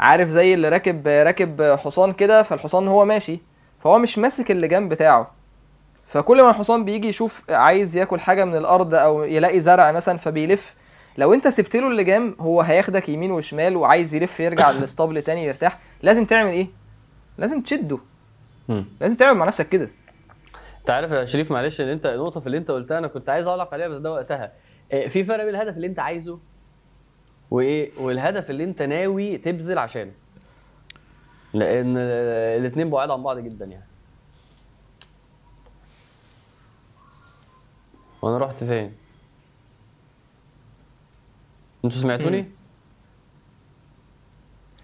عارف زي اللي راكب راكب حصان كده فالحصان هو ماشي فهو مش ماسك اللجام بتاعه. فكل ما الحصان بيجي يشوف عايز ياكل حاجة من الأرض أو يلاقي زرع مثلا فبيلف. لو أنت سبت له اللجام هو هياخدك يمين وشمال وعايز يلف يرجع للاسطبل تاني يرتاح. لازم تعمل إيه؟ لازم تشده. لازم تعمل مع نفسك كده. أنت عارف يا شريف معلش إن أنت النقطة في اللي أنت قلتها أنا كنت عايز اعلق عليها بس ده وقتها. إيه، في فرق بين الهدف اللي أنت عايزه وإيه والهدف اللي أنت ناوي تبذل عشانه. لأن الاثنين بعاد عن بعض جدا يعني. وأنا رحت فين؟ أنتوا سمعتوني.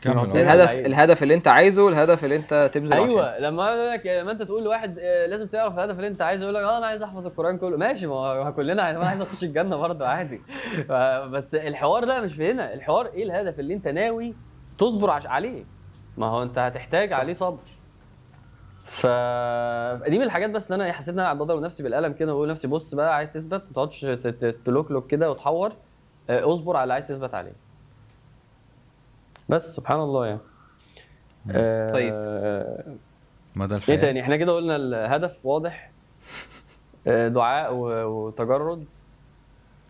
الهدف بعيد. الهدف اللي انت عايزه الهدف اللي انت تبذل. أيوه لما أقول لك لما أنت تقول لواحد آه، لازم تعرف الهدف اللي أنت عايزه يقول لك آه أنا عايز أحفظ القرآن كله. ماشي ما هو كلنا عايز- أنا عايز أخش الجنة برضه عادي. بس الحوار لا مش في هنا. الحوار إيه الهدف اللي أنت ناوي تصبر عش عليه؟ ما هو أنت هتحتاج عليه صبر. ف دي من الحاجات بس اللي أنا حسيت إن أنا بضرب نفسي بالقلم كده وأقول لنفسي بص بقى عايز تثبت ما تقعدش ت- ت- تلوكلوك كده وتحور. آه، اصبر على اللي عايز تثبت عليه. بس سبحان الله يعني. آه، طيب. مدى الحياة؟ إيه تاني؟ إحنا كده قلنا الهدف واضح. آه، دعاء وتجرد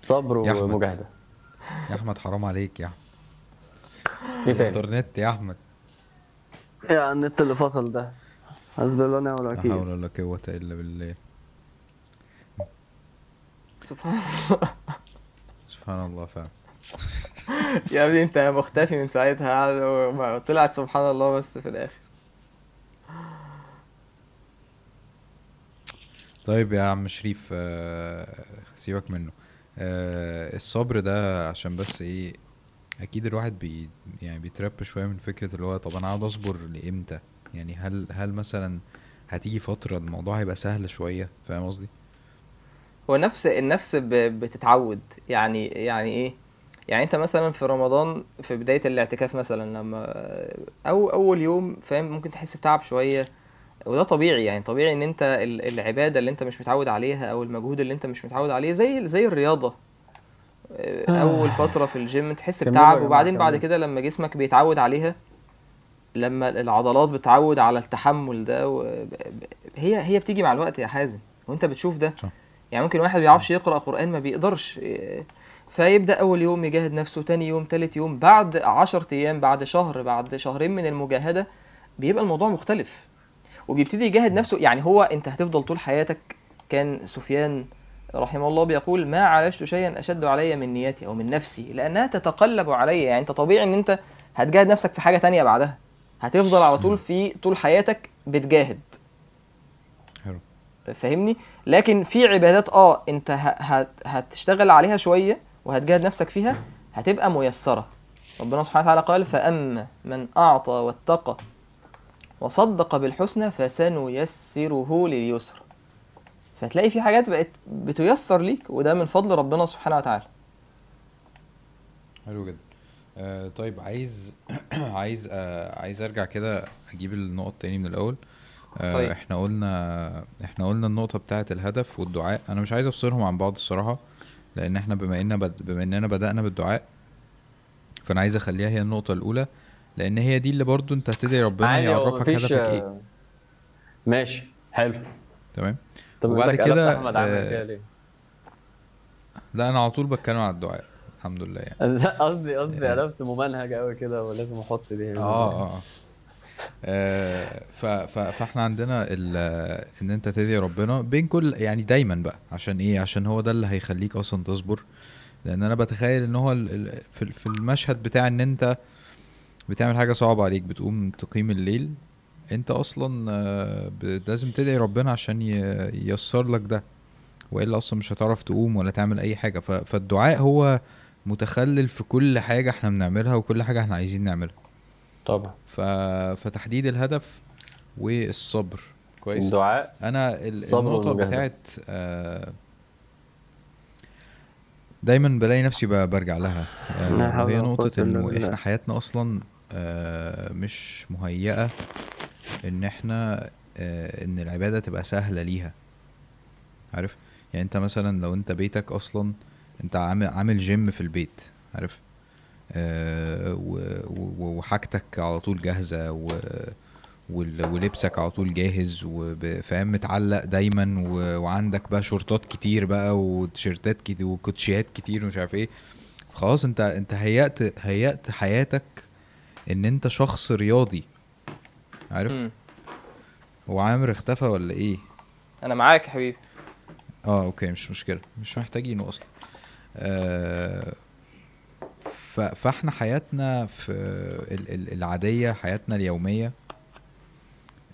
صبر يا أحمد. ومجاهدة. يا أحمد حرام عليك يا إيه تاني؟ انترنت يا أحمد. يا النت اللي فصل ده. حسبي الله ونعم لا الوكيل. حول ولا قوة إلا بالله. سبحان الله. سبحان الله فعلا. يا ابني انت مختفي من ساعتها. قاعد وما- طلعت سبحان الله بس في الآخر. طيب يا عم شريف آه، سيبك منه. آه، الصبر ده عشان بس إيه أكيد الواحد بي يعني بيترب شوية من فكرة اللي هو طب أنا قاعد اصبر لامتى؟ يعني هل هل مثلا هتيجي فترة الموضوع هيبقى سهل شوية؟ فاهم قصدي؟ هو نفس النفس بتتعود. يعني يعني إيه؟ يعني انت مثلا في رمضان في بداية الاعتكاف مثلا لما أو أول يوم فاهم؟ ممكن تحس بتعب شوية. وده طبيعي يعني طبيعي إن أنت ال- العبادة اللي أنت مش متعود عليها أو المجهود اللي أنت مش متعود عليه زي زي الرياضة. أول فترة في الجيم تحس بتعب وبعدين بعد. كده لما جسمك بيتعود عليها لما العضلات بتعود على التحمل ده و... هي هي بتيجي مع الوقت يا حازم. وأنت بتشوف ده. صح. يعني ممكن واحد ما بيعرفش يقرأ قرآن ما بيقدرش فيبدأ أول يوم يجاهد نفسه تاني يوم تالت يوم بعد عشر أيام بعد شهر بعد شهرين من المجاهدة بيبقى الموضوع مختلف. وبيبتدي يجاهد نفسه. يعني هو أنت هتفضل طول حياتك. كان سفيان رحمه الله بيقول ما عالجت شيئا أشد علي من نيتي أو من نفسي لأنها تتقلب علي. يعني أنت طبيعي إن أنت هتجاهد نفسك في حاجة تانية بعدها. هتفضل على طول في طول حياتك بتجاهد. فاهمني؟ لكن في عبادات آه أنت هتشتغل عليها شوية وهتجاهد نفسك فيها هتبقى ميسرة. ربنا سبحانه وتعالى قال فأما من أعطى واتقى وصدق بالحسنى فسنيسره لليسر فتلاقي في حاجات بقت بتيسر ليك وده من فضل ربنا سبحانه وتعالى. حلو جدا. آه طيب عايز عايز آه عايز أرجع كده أجيب النقط تاني من الأول. آه طيب. إحنا قلنا إحنا قلنا النقطة بتاعة الهدف والدعاء. أنا مش عايز أفصلهم عن بعض الصراحة. لأن إحنا بما إننا بد... بما إننا بدأنا بالدعاء فأنا عايز أخليها هي النقطة الأولى لأن هي دي اللي برضو أنت هتدعي ربنا هو يعرفك هدفك إيه آه، ماشي حلو تمام طب وبعد كده، أحمد عامل آه، كده ليه؟ لا أنا على طول بتكلم عن الدعاء الحمد لله يعني لا قصدي قصدي آه. قلبت ممنهج قوي كده ولازم أحط دي. آه آه آه، فاحنا عندنا ان انت تدعي ربنا بين كل يعني دايما بقى عشان إيه؟ عشان هو ده اللي هيخليك أصلا تصبر. لأن أنا بتخيل إن هو في المشهد بتاع إن أنت بتعمل حاجة صعبة عليك بتقوم تقيم الليل أنت أصلا آه، لازم تدعي ربنا عشان ييسر لك ده. وإلا أصلا مش هتعرف تقوم ولا تعمل أي حاجة. فالدعاء هو متخلل في كل حاجة إحنا بنعملها وكل حاجة إحنا عايزين نعملها. طبعا. ف... فتحديد الهدف والصبر. كويس. الدعاء أنا النقطة. بتاعت آه، دايما بلاقي نفسي برجع لها. آه، وهي نقطة إنه. إحنا حياتنا أصلا آه، مش مهيئة إن إحنا آه، إن العبادة تبقى سهلة ليها. عارف؟ يعني أنت مثلا لو أنت بيتك أصلا أنت عامل عامل جيم في البيت. عارف؟ وحاجتك على طول جاهزة و ولبسك على طول جاهز وفاهم متعلق دايما. وعندك بقى شورتات كتير بقى وتيشيرتات كتير وكوتشيات كتير ومش عارف إيه خلاص انت انت هيأت هيأت حياتك ان انت شخص رياضي عارف. هو عامر اختفى ولا إيه أنا معاك يا حبيبي آه أوكي مش مشكلة مش محتاجينه أصلا آه. فاحنا حياتنا في ال... ال... العادية حياتنا اليومية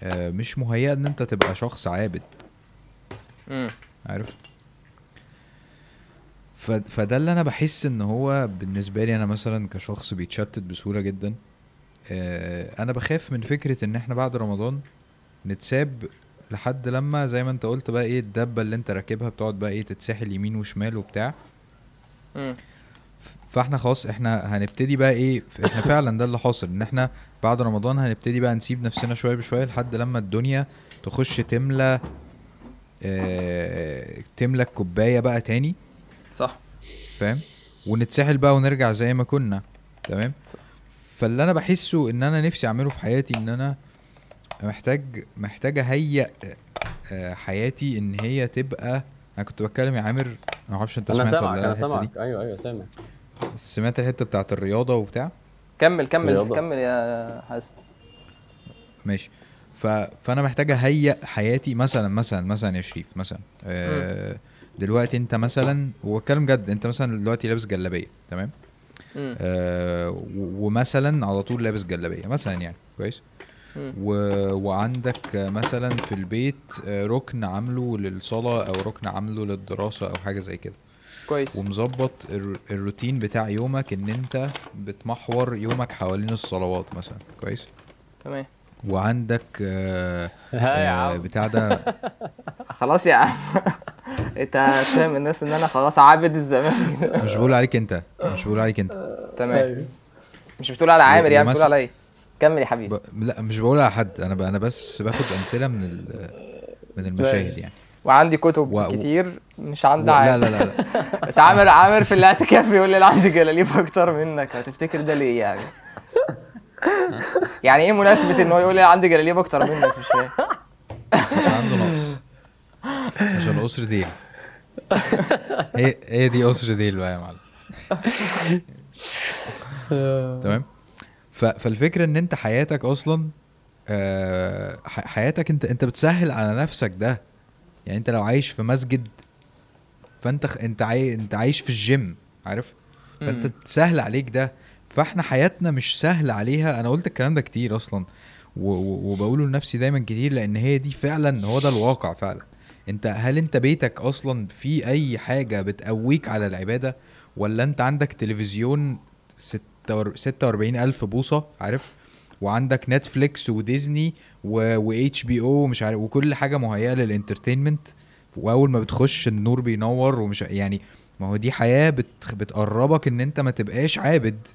آه مش مهيئة إن أنت تبقى شخص عابد. عارف. فده اللي أنا بحس إن هو بالنسبة لي أنا مثلا كشخص بيتشتت بسهولة جدا آه أنا بخاف من فكرة إن إحنا بعد رمضان نتساب لحد لما زي ما أنت قلت بقى إيه الدبة اللي أنت راكبها بتقعد بقى إيه تتسحل يمين وشمال وبتاع. فاحنا خلاص إحنا هنبتدي بقى إيه إحنا فعلا ده اللي حاصل ان إحنا بعد رمضان هنبتدي بقى نسيب نفسنا شوية بشوية لحد لما الدنيا تخش تملى آه تملى الكوباية بقى تاني. صح. فاهم؟ ونتسحل بقى ونرجع زي ما كنا. تمام؟ فاللي أنا بحسه إن أنا نفسي أعمله في حياتي إن أنا محتاج محتاج أهيئ آه، حياتي إن هي تبقى أنا كنت بتكلم يا عامر ما أعرفش أنت سمعت ولا لأ أنا سامعك. أيوه أيوه سامع. سمعت الحتة بتاعت الرياضة وبتاع؟ كمل كمل رياضة. كمل يا حازم. ماشي. ف... فأنا محتاج اهيئ حياتي مثلا مثلا مثلا يا شريف مثلا آه... دلوقتي أنت مثلا وأتكلم جد أنت مثلا دلوقتي لابس جلابية تمام. آه و- ومثلا على طول لابس جلابية مثلا يعني كويس. و... وعندك مثلا في البيت آه، ركن عامله للصلاة أو ركن عامله للدراسة أو حاجة زي كده. كويس. ومظبط الر- الروتين بتاع يومك إن أنت بتمحور يومك حوالين الصلوات مثلا. كويس؟ تمام. وعندك آه ها يا آه عم. بتاع ده. خلاص يا عم. أنت فاهم الناس إن أنا خلاص عابد الزمان. مش بقول عليك أنت. مش بقول عليك أنت. تمام. أيوه. مش بتقول على عامر يعني بتقول على إيه كمل يا حبيبي. ب... لا مش بقول على حد. أنا ب... أنا بس باخد أمثلة من ال... من المشاهد يعني. وعندي كتب و- و- كتير مش و... عندي لا عامر. لا لا, لا. بس عامر عامر في الاعتكاف بيقول لي أنا عندي جلاليب أكتر منك. هتفتكر ده ليه يعني؟ يعني إيه مناسبة إن هو يقول لي أنا عندي جلاليب أكتر منك؟ مش فاهم. عشان عنده نقص. عشان قصر ديل. هي هي دي قصر ديل بقى يا معلم. تمام. فالفكرة إن أنت حياتك أصلا آه، ح- حياتك انت أنت بتسهل على نفسك ده. يعني انت لو عايش في مسجد فانت خ... انت عاي... انت عايش في الجيم عارف؟ فانت. سهل عليك ده. فاحنا حياتنا مش سهل عليها. أنا قلت الكلام ده كتير أصلا و... و... وبقوله لنفسي دايما كتير لأن هي دي فعلا هو ده الواقع فعلا. انت هل انت بيتك أصلا في أي حاجة بتقويك على العبادة؟ ولا انت عندك تلفزيون 46 ألف بوصة عارف؟ وعندك نتفليكس وديزني و HBO ومش عارف وكل حاجة مهيئة لل entertainment. وأول ما بتخش النور بينور ومش يعني ما هو دي حياة بت... بتقربك إن أنت ما تبقاش عابد.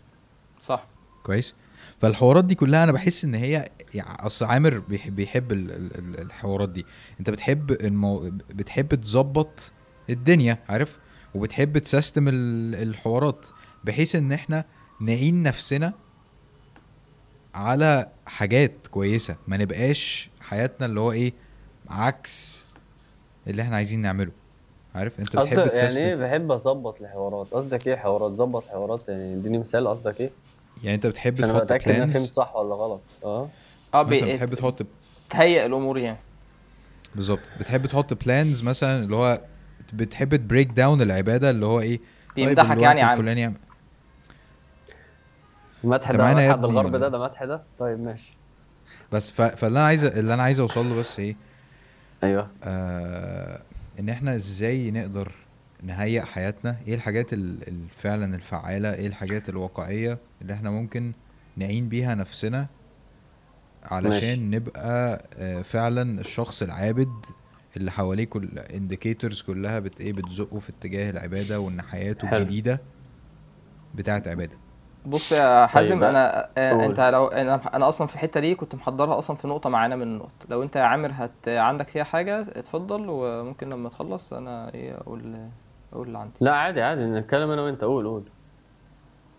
صح. كويس؟ فالحوارات دي كلها أنا بحس إن هي يعني أصل عامر بيحب, بيحب ال- ال- ال- الحوارات دي. أنت بتحب المو... بتحب تظبط الدنيا عارف؟ وبتحب ت system ال- الحوارات. بحيث إن إحنا نعين نفسنا على حاجات كويسة ما نبقاش حياتنا اللي هو إيه عكس اللي إحنا عايزين نعمله. عارف؟ أنت بتحب يعني ت system إيه؟ بحب أظبط الحوارات. قصدك إيه حوارات؟ ظبط حوارات يعني إديني مثال قصدك إيه؟ يعني أنت بتحب تحط اتاكد إن أنا فهمت صح ولا غلط. آه. آه مثلا بتحب تحط تهيئ الأمور يعني. بالظبط. بتحب تحط plans مثلا اللي هو بتحب ت break down العبادة اللي هو إيه؟ طيب بيمدحك يعني عامر الفلاني يعمل- المدح ده معانا ابني الغرب ده؟ ده مدح ده؟ طيب ماشي. بس ف... فاللي أنا عايز اللي أنا عايز اوصل له بس إيه؟ أيوه. آه ان إحنا إزاي نقدر نهيئ حياتنا؟ إيه الحاجات ال- ال- فعلا الفعالة؟ إيه الحاجات الواقعيه اللي إحنا ممكن نعين بيها نفسنا علشان ماشي. نبقى آه فعلا الشخص العابد اللي حواليه كل انديكيتورز كلها بت إيه بتزقه في اتجاه العبادة وإن حياته. الجديده بتاعت عبادة؟ بص يا حازم طيب، أنا قول. أنت لو أنا أنا أصلا في الحتة دي كنت محضرها أصلا في نقطة معانا من النقط. لو أنت يا عامر هت عندك فيها حاجة اتفضل وممكن لما تخلص أنا إيه أقول أقول اللي عندي. لا عادي عادي نتكلم أنا وأنت قول قول.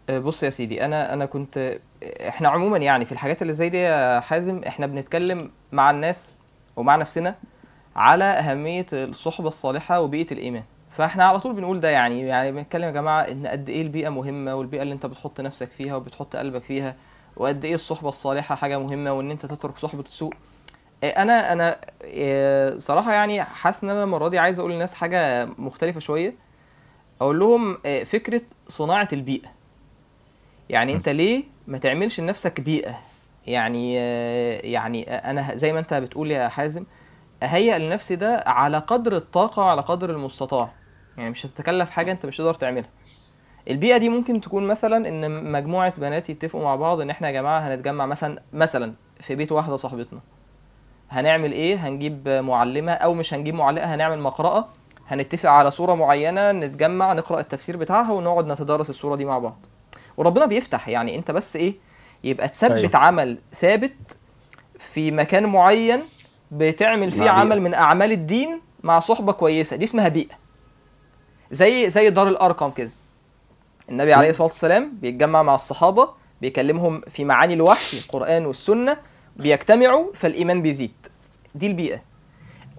آه، بص يا سيدي أنا أنا كنت إحنا عموما يعني في الحاجات اللي زي دي يا حازم إحنا بنتكلم مع الناس ومع نفسنا على أهمية الصحبة الصالحة وبيئة الإيمان. فاحنا على طول بنقول ده يعني يعني بنتكلم يا جماعة إن قد إيه البيئة مهمة والبيئة اللي أنت بتحط نفسك فيها وبتحط قلبك فيها وقد إيه الصحبة الصالحة حاجة مهمة وإن أنت تترك صحبة السوء. آه، أنا أنا آه، صراحة يعني حاسس إن أنا المرة دي عايز أقول للناس حاجة مختلفة شوية. أقول لهم آه، فكرة صناعة البيئة. يعني أنت ليه ما تعملش لنفسك بيئة؟ يعني يعني أنا زي ما أنت بتقول يا حازم اهيئ لنفسي ده على قدر الطاقة وعلى قدر المستطاع. يعني مش هتتكلف حاجة انت مش هتقدر تعملها. البيئة دي ممكن تكون مثلا إن مجموعة بنات يتفقوا مع بعض إن إحنا يا جماعة هنتجمع مثلا مثلا في بيت واحدة صاحبتنا. هنعمل إيه؟ هنجيب معلمة أو مش هنجيب معلقة هنعمل مقرأة هنتفق على صورة معينة نتجمع نقرأ التفسير بتاعها ونقعد نتدارس الصورة دي مع بعض. وربنا بيفتح يعني أنت بس إيه؟ يبقى تثبت أيوة. عمل ثابت في مكان معين بتعمل فيه عمل. من أعمال الدين مع صحبة كويسة. دي اسمها بيئة. زي زي دار الارقم كده. النبي عليه الصلاة والسلام بيتجمع مع الصحابة بيكلمهم في معاني الوحي القرآن والسنة بيجتمعوا فالإيمان بيزيد. دي البيئة.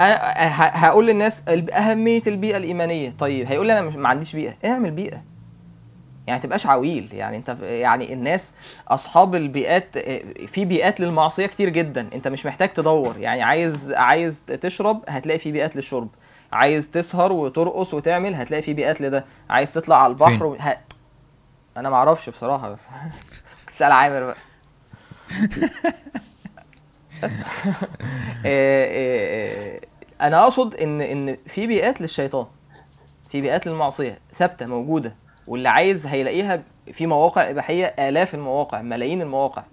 أنا ه- هقول للناس أهمية البيئة الإيمانية. طيب هيقول لي أنا ما عنديش بيئة. اعمل بيئة. يعني تبقاش عويل. يعني أنت يعني الناس أصحاب البيئات في بيئات للمعصية كتير جدا. أنت مش محتاج تدور. يعني عايز عايز تشرب هتلاقي في بيئات للشرب. عايز تسهر وترقص وتعمل هتلاقي في بيئات لده. عايز تطلع على البحر؟ و... ه... أنا ما أعرفش بصراحة بس تسال عامر بقى. إيه إيه إيه أنا أقصد إن إن في بيئات للشيطان في بيئات للمعصية ثابتة موجودة واللي عايز هيلاقيها في مواقع إباحية آلاف المواقع ملايين المواقع.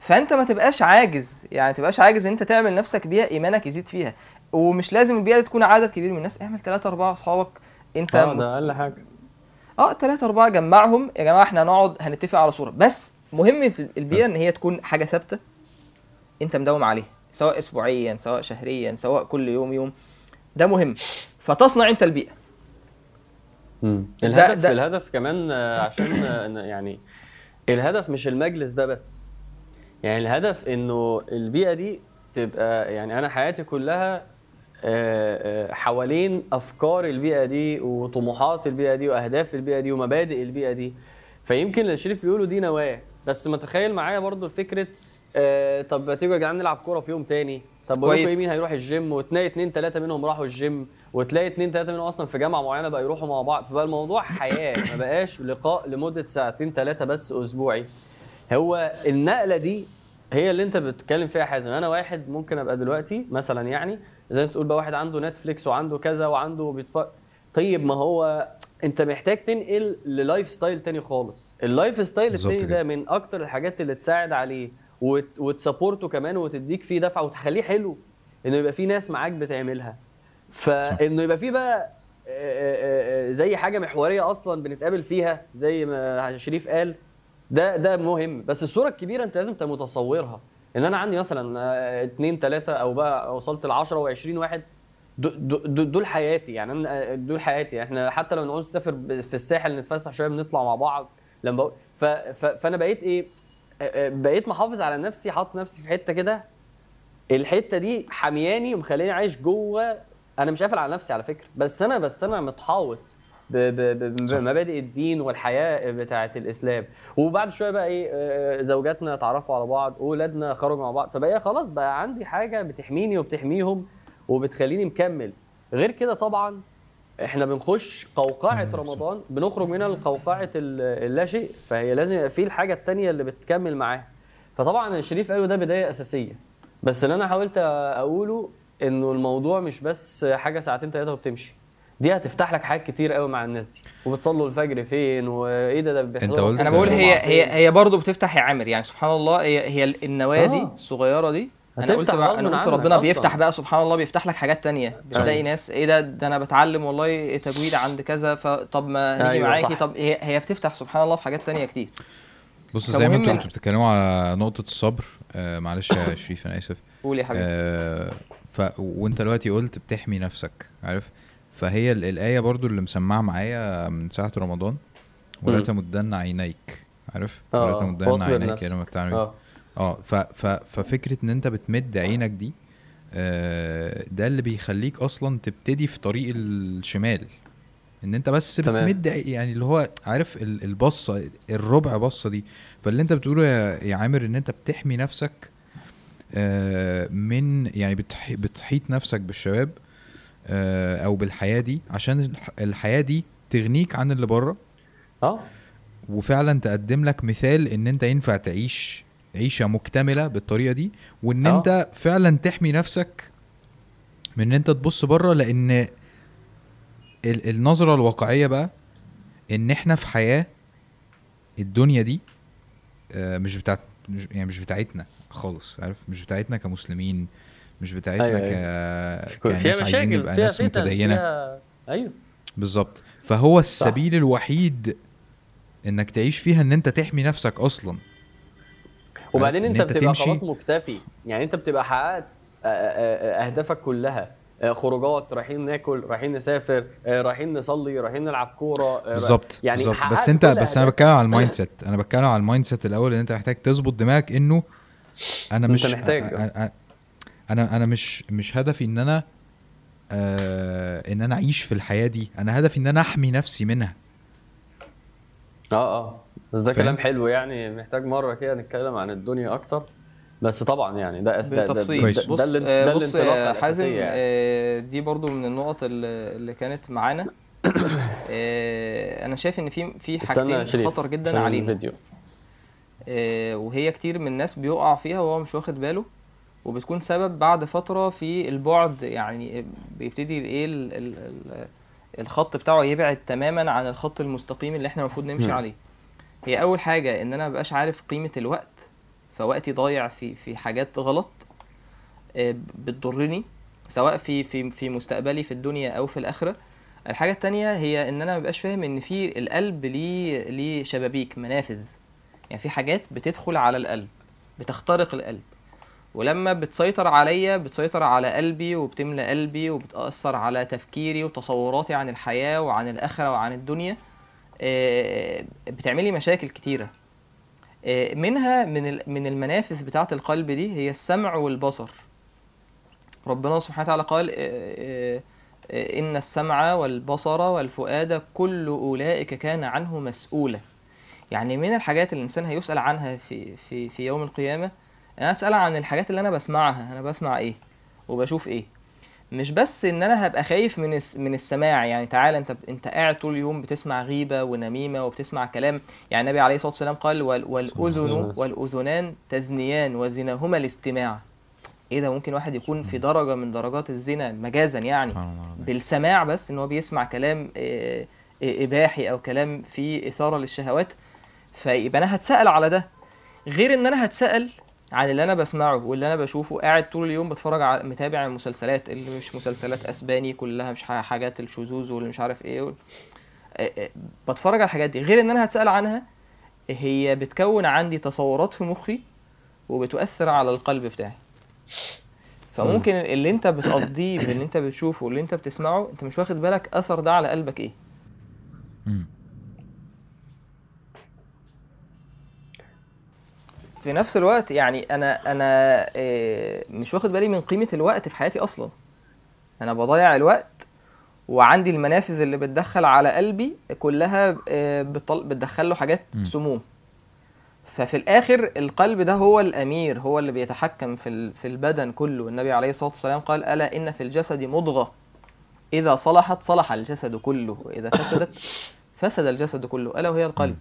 فأنت ما تبقاش عاجز يعني تبقاش عاجز إن أنت تعمل نفسك بيئه إيمانك يزيد فيها. ومش لازم البيئة دي تكون عدد كبير من الناس اعمل ثلاثة أربعة أصحابك أنت آه ده أقل حاجة. آه ثلاثة أربعة جمعهم يا جماعة إحنا هنقعد هنتفق على صورة. بس مهم في البيئة إن هي تكون حاجة ثابتة أنت مداوم عليها سواء أسبوعيا سواء شهريا سواء كل يوم يوم. ده مهم. فتصنع أنت البيئة. مم. ده- الهدف ده- الهدف كمان آه، عشان آه، يعني الهدف مش المجلس ده بس. يعني الهدف إنه البيئة دي تبقى يعني أنا حياتي كلها حوالين أفكار البيئة دي وطموحات البيئة دي وأهداف البيئة دي ومبادئ البيئة دي. فيمكن اللي شريف بيقولوا دي نواة. بس متخيل معايا برضو فكره آه طب ما تيجوا يا جدعان نلعب كورة في يوم تاني. طب لكم كويس. إيه، مين هيروح الجيم؟ وتلاقي اتنين تلاتة منهم راحوا الجيم وتلاقي اتنين تلاتة منهم أصلا في جامعة معينة بقى يروحوا مع بعض. فبقى الموضوع حياة. ما بقاش لقاء لمدة ساعتين تلاتة بس أسبوعي. هو النقلة دي هي اللي أنت بتتكلم فيها حازم. أنا واحد ممكن أبقى دلوقتي مثلا يعني زي ما تقول بقى واحد عنده Netflix وعنده كذا وعنده بيتفرج طيب ما هو انت محتاج تنقل لل lifestyle تاني خالص. ال lifestyle التاني ده. من أكتر الحاجات اللي تساعد عليه وت- وت support ه كمان وتديك فيه دفعه وتخليه حلو إنه يبقى في ناس معاك بتعملها. فإنه يبقى في بقى آه، آه، آه، زي حاجة محورية أصلا بنتقابل فيها زي ما شريف قال ده ده مهم. بس الصورة الكبيرة أنت لازم تبقى متصورها. إن أنا عندي مثلا آه، اتنين تلاتة أو بقى وصلت ل 10 و20 واحد دو- دو- دو- دول حياتي. يعني أنا دول حياتي. إحنا حتى لو نعوز نسافر في الساحل نتفسح شوية بنطلع مع بعض. لما بقول فأنا بقيت إيه آه، آه، بقيت محافظ على نفسي حاطط نفسي في حتة كده. الحتة دي حمياني ومخليني عايش جوه. أنا مش قافل على نفسي على فكرة. بس أنا بس أنا متحاوط. بمبادئ الدين والحياة بتاعه الإسلام. وبعد شوية بقى إيه آه، زوجاتنا اتعرفوا على بعض واولادنا خرجوا مع بعض فبقى خلاص بقى عندي حاجة بتحميني وبتحميهم وبتخليني مكمل. غير كده طبعا إحنا بنخش قوقعة. رمضان بنخرج منها لقوقعه ال- اللا شيء فهي لازم يبقى في الحاجة التانية اللي بتكمل معاها. فطبعا الشريف قاله ده بداية أساسية. بس اللي أنا حاولت أقوله إنه الموضوع مش بس حاجة ساعتين ثلاثة وبتمشي. دي هتفتح لك حاجات كتير قوي مع الناس دي. وبتصلوا الفجر فين؟ وإيه ده؟ ده بيحضروا قلت- أنا بقول هي هي. هي برضه بتفتح يا عامر يعني سبحان الله هي هي النواه دي آه. الصغيرة دي أنا قلت بقى أنا قلت ربنا أصلاً. بيفتح بقى سبحان الله بيفتح لك حاجات تانية. بتلاقي أيوة. ناس إيه ده؟ ده أنا بتعلم والله تجويد عند كذا فطب ما نيجي أيوة، معاكي. طب هي هي بتفتح سبحان الله في حاجات تانية كتير. بص زي ما أنتوا كنتوا بتتكلموا على نقطة الصبر. آه معلش يا شريف أنا آسف. قول يا حبيبي. آه ف وأنت دلوقتي قلت بتحمي نفسك عارف؟ فهي ال- الآية برضو اللي مسمعة معايا من ساعة رمضان. ولا. تمدن عينيك. عارف؟ آه، ولا آه، تمدن عينيك. لما بتعمل آه. آه ف ف ففكرة إن أنت بتمد عينك دي آه ده اللي بيخليك أصلا تبتدي في طريق الشمال. إن أنت بس تمام. بتمد يعني اللي هو عارف ال- البصة الربع بصة دي. فاللي أنت بتقوله يا, يا عامر إن أنت بتحمي نفسك آه من يعني بتح بتحيط نفسك بالشباب آه أو بالحياة دي عشان الح- الحياة دي تغنيك عن اللي بره. آه. وفعلا تقدم لك مثال إن أنت ينفع تعيش عيشة مكتملة بالطريقة دي وإن آه. أنت فعلا تحمي نفسك من إن أنت تبص بره لأن ال- النظرة الواقعية بقى إن إحنا في حياة الدنيا دي آه، مش بتاعت يعني مش بتاعتنا خالص عارف؟ مش بتاعتنا كمسلمين مش بتاعتنا أيوة، ك... فيها كناس عايزين نبقى فيها ناس فتن متدينة. فيها أيوه. بالظبط. فهو السبيل الوحيد إنك تعيش فيها إن أنت تحمي نفسك أصلا. وبعدين أنت أنت بتبقى تمشي- خلاص مكتفي. يعني أنت بتبقى حققت آه، آه، آه، أهدافك كلها. خروجات رايحين ناكل رايحين نسافر رايحين نصلي رايحين نلعب كورة بالظبط يعني بالظبط. بس أنت بس أنا. بتكلم على ال mind set أنا بتكلم على ال mindset الأول إن أنت محتاج تظبط دماغك إنه أنا أنت مش محتاج. أ- أ- أنا أنا مش مش هدفي إن أنا آه إن أنا أعيش في الحياة دي. أنا هدفي إن أنا أحمي نفسي منها. آه آه. بس ده؟ كلام حلو يعني. محتاج مرة كده نتكلم عن الدنيا أكتر. بس طبعا يعني ده ده ده, ده, بالتفصيل كويس. ده, بص ده, آه، ده بص الانطلاقه آه، حازم يعني. آه، دي برضو من النقط اللي اللي كانت معانا. آه، أنا شايف إن في في حاجتين خطر جدا علينا الفيديو. آه، وهي كتير من الناس بيقع فيها وهو مش واخد باله. وبتكون سبب بعد فترة في البعد يعني بيبتدي ال- الخط بتاعه يبعد تماما عن الخط المستقيم اللي إحنا المفروض نمشي. عليه. هي أول حاجة إن أنا مبقاش عارف قيمة الوقت فوقتي ضايع في في حاجات غلط آه، بتضرني سواء في في في مستقبلي في الدنيا أو في الآخرة. الحاجة التانية هي إن أنا مبقاش فاهم إن في القلب ليه ليه شبابيك منافذ. يعني في حاجات بتدخل على القلب بتخترق القلب. ولما بتسيطر عليا بتسيطر على قلبي وبتملى قلبي وبتأثر على تفكيري وتصوراتي عن الحياة وعن الآخرة وعن الدنيا آه، بتعملي مشاكل كتيرة. آه، منها من من المنافذ بتاعة القلب دي هي السمع والبصر. ربنا سبحانه وتعالى قال آه، إن السمع والبصر والفؤاد كل أولئك كان عنه مسؤولا. يعني من الحاجات اللي الإنسان هيسأل عنها في في في يوم القيامة أنا أسأل عن الحاجات اللي أنا بسمعها أنا بسمع إيه وبشوف إيه. مش بس إن أنا هبقى خايف من الس- من السماع يعني تعالى أنت أنت قاعد طول اليوم بتسمع غيبة ونميمة وبتسمع كلام. يعني النبي عليه الصلاة والسلام قال وال- والأذن والأذنان. تزنيان وزناهما الاستماع إيه ده؟ ممكن واحد يكون في درجة من درجات الزنا مجازا يعني. بالسماع بس إن هو بيسمع كلام آه، آه، إباحي أو كلام فيه إثارة للشهوات فيبقى أنا هتسأل على ده. غير إن أنا هتسأل عن اللي أنا بسمعه واللي أنا بشوفه. قاعد طول اليوم بتفرج على متابع المسلسلات اللي مش مسلسلات أسباني كلها مش حاجات الشذوذ واللي مش عارف إيه آه، بتفرج على الحاجات دي. غير إن أنا هتسأل عنها هي بتكون عندي تصورات في مخي وبتؤثر على القلب بتاعي. فممكن اللي أنت بتقضيه باللي أنت بتشوفه واللي أنت بتسمعه أنت مش واخد بالك أثر ده على قلبك إيه. في نفس الوقت يعني أنا أنا آه، مش واخد بالي من قيمة الوقت في حياتي أصلا. أنا بضيع الوقت وعندي المنافذ اللي بتدخل على قلبي كلها آه، بتدخل له حاجات. سموم. ففي الآخر القلب ده هو الأمير هو اللي بيتحكم في في البدن كله. النبي عليه الصلاة والسلام قال ألا إن في الجسد مضغة؟ إذا صلحت صلح الجسد كله وإذا فسدت فسد الجسد كله. ألا وهي القلب.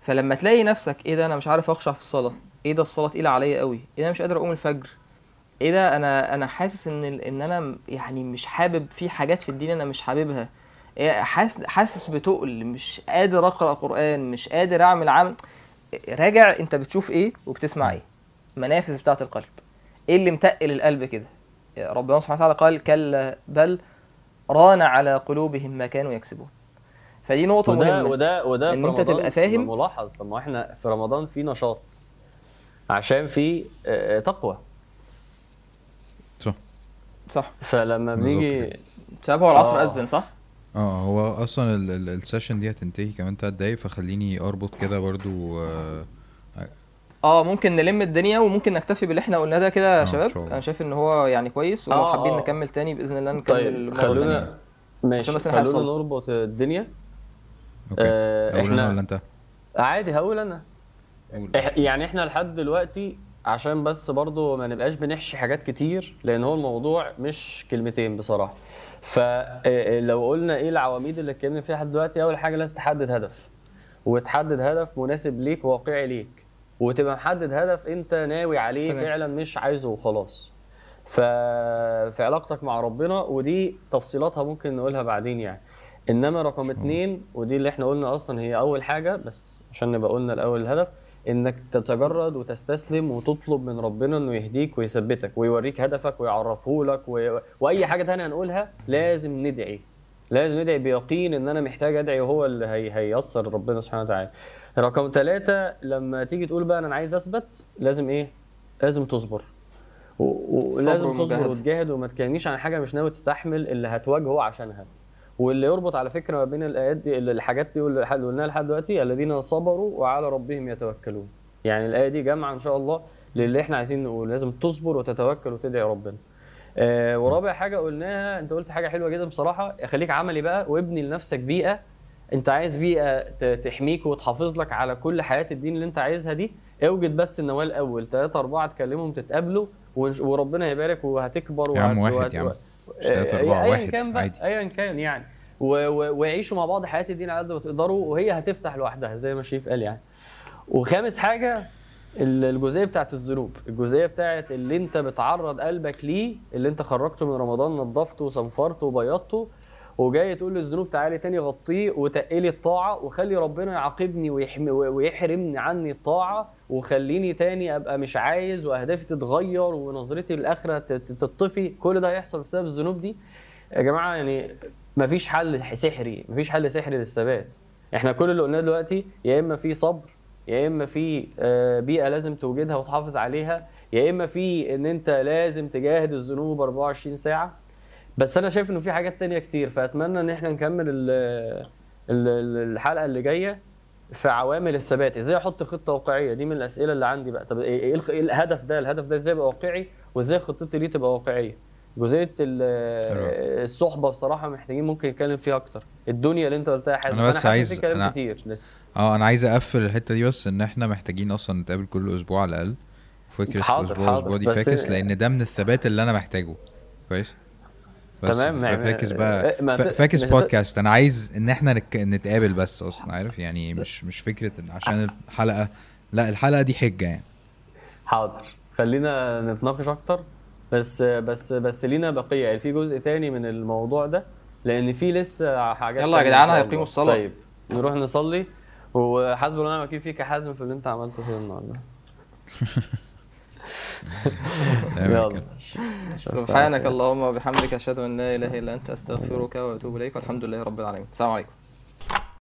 فلما تلاقي نفسك إيه ده أنا مش عارف أخشع في الصلاة إيه ده الصلاة تقيلة عليا قوي إيه ده أنا مش قادر أقوم الفجر إيه ده أنا أنا حاسس إن إن أنا يعني مش حابب في حاجات في الدين أنا مش حاببها. إيه حاسس حاسس بتقل مش قادر أقرأ قرآن مش قادر أعمل عمل راجع أنت بتشوف إيه وبتسمع إيه منافذ بتاعة القلب. إيه اللي متقل القلب كده؟ ربنا سبحانه وتعالى قال كلا بل ران على قلوبهم ما كانوا يكسبون. فدي نقطة وده مهمة وده وده أنت رمضان تبقى فاهم. ملاحظ طب ما إحنا في رمضان في نشاط عشان في آه، تقوى صح صح فلما بنيجي. بسبب هو العصر آه. أذن صح آه هو أصلا ال- ال- ال session دي هتنتهي كمان تلات دقايق فخليني أربط كده برضو آه، آه ممكن نلم الدنيا وممكن نكتفي باللي إحنا قلناه ده كده يا آه، إن شاء الله. أنا شايف إن هو يعني كويس ولو آه، حابين آه. نكمل تاني بإذن الله نكمل طيب خلونا ماشي خلونا. نربط الدنيا okay. آه، إحنا ولا أنت؟ عادي هقول أنا. قول. يعني إحنا لحد دلوقتي عشان بس برضو ما نبقاش بنحشي حاجات كتير لأن هو الموضوع مش كلمتين بصراحة. فلو قلنا إيه العواميد اللي اتكلمنا فيها لحد دلوقتي أول حاجة لازم تحدد هدف. وتحدد هدف مناسب ليك واقعي ليك. وتبقى محدد هدف أنت ناوي عليه تمام. فعلا مش عايزه وخلاص. ف... في علاقتك مع ربنا ودي تفصيلاتها ممكن نقولها بعدين يعني. إنما رقم اتنين ودي اللي إحنا قلنا أصلا هي أول حاجة بس عشان نبقى قلنا الأول الهدف إنك تتجرد وتستسلم وتطلب من ربنا إنه يهديك ويثبتك ويوريك هدفك ويعرفه لك و... وأي حاجة تانية هنقولها لازم ندعي. لازم ندعي بيقين إن أنا محتاج أدعي وهو اللي هي... هييسر ربنا سبحانه وتعالى. رقم ثلاثة لما تيجي تقول بقى أنا عايز أثبت لازم إيه؟ لازم تصبر. و- ولازم تصبر والمجاهدة. وتجاهد وما تكلمنيش عن حاجة مش ناوي تستحمل اللي هتواجهه عشانها. واللي يربط على فكرة ما بين الآيات دي الحاجات دي واللي اللي قلناها لحد دلوقتي الذين صبروا وعلى ربهم يتوكلون. يعني الآية دي جامعة إن شاء الله للي إحنا عايزين نقول لازم تصبر وتتوكل وتدعي ربنا. آه ورابع حاجة قلناها أنت قلت حاجة حلوة جدا بصراحة. خليك عملي بقى وابني لنفسك بيئة. أنت عايز بيئة تحميك وتحافظ لك على كل حياة الدين اللي أنت عايزها دي. أوجد بس النواه الأول. ثلاثة أربعة تكلمهم تتقابلوا وربنا يبارك وهتكبر يا عم وهت- واحد وهت- يا عم. آه، أربعة، واحد كان بقى عادي. ايا كان يعني. ويعيشوا مع بعض حياه الدين على قد ما تقدروا وهي هتفتح لوحدها زي ما شريف قال يعني. وخامس حاجة ال- الجزئية بتاعت الذنوب. الجزئية بتاعت اللي انت بتعرض قلبك ليه اللي انت خرجته من رمضان نظفته وصنفرته وبيضته وجاي تقول للذنوب تعالي تاني غطيه وتقلي الطاعة وخلي ربنا يعاقبني ويحرمني عني الطاعة وخليني تاني أبقى مش عايز وأهدافي تتغير ونظرتي للآخرة تطفي. كل ده هيحصل بسبب الذنوب دي؟ يا جماعة يعني مفيش حل سحري مفيش حل سحري للثبات. إحنا كل اللي قلناه دلوقتي يا إما في صبر يا إما في آه، بيئة لازم توجدها وتحافظ عليها يا إما في إن أنت لازم تجاهد الذنوب 24 ساعة. بس أنا شايف انه في حاجات تانية كتير فاتمنى ان إحنا نكمل ال- ال- الحلقة اللي جاية في عوامل الثبات. إزاي أحط خطة واقعية؟ دي من الأسئلة اللي عندي بقى. طب إيه إيه إيه الهدف ده؟ الهدف ده إزاي يبقى واقعي؟ وازاي خطتي ليه تبقى واقعية؟ جزئية ال- الصحبة بصراحة محتاجين ممكن نتكلم فيها أكتر. الدنيا اللي انت قلتها حازم. أنا بس حاسس عايز- في كلام أنا- كتير. لسه آه أنا عايز أقفل الحتة دي بس إن إحنا محتاجين أصلا نتقابل كل أسبوع على الأقل. فكرة حاضر، أسبوع حاضر، أسبوع دي فاكس لأن ده من الثبات اللي أنا محتاجه. كويس؟ بس تمام، يعني- فاكس بقى. ت- فاكس بودكاست. أنا عايز إن إحنا نك... نتقابل بس أصلا عارف؟ يعني مش مش فكرة إن عشان الحلقة لا الحلقة دي حجة يعني. حاضر. خلينا نتناقش أكتر. بس بس بس لينا بقية. يعني في جزء تاني من الموضوع ده لأن في لسه حاجات يلا يا جدعان هيقيموا الله. الصلاة. طيب نروح نصلي. وحسب الله ونعم الوكيل فيك يا حازم في اللي أنت عملته فيه النهارده. يلا. سبحانك اللهم وبحمدك أشهد أن لا إله إلا أنت أستغفرك وأتوب إليك والحمد لله رب العالمين. السلام عليكم.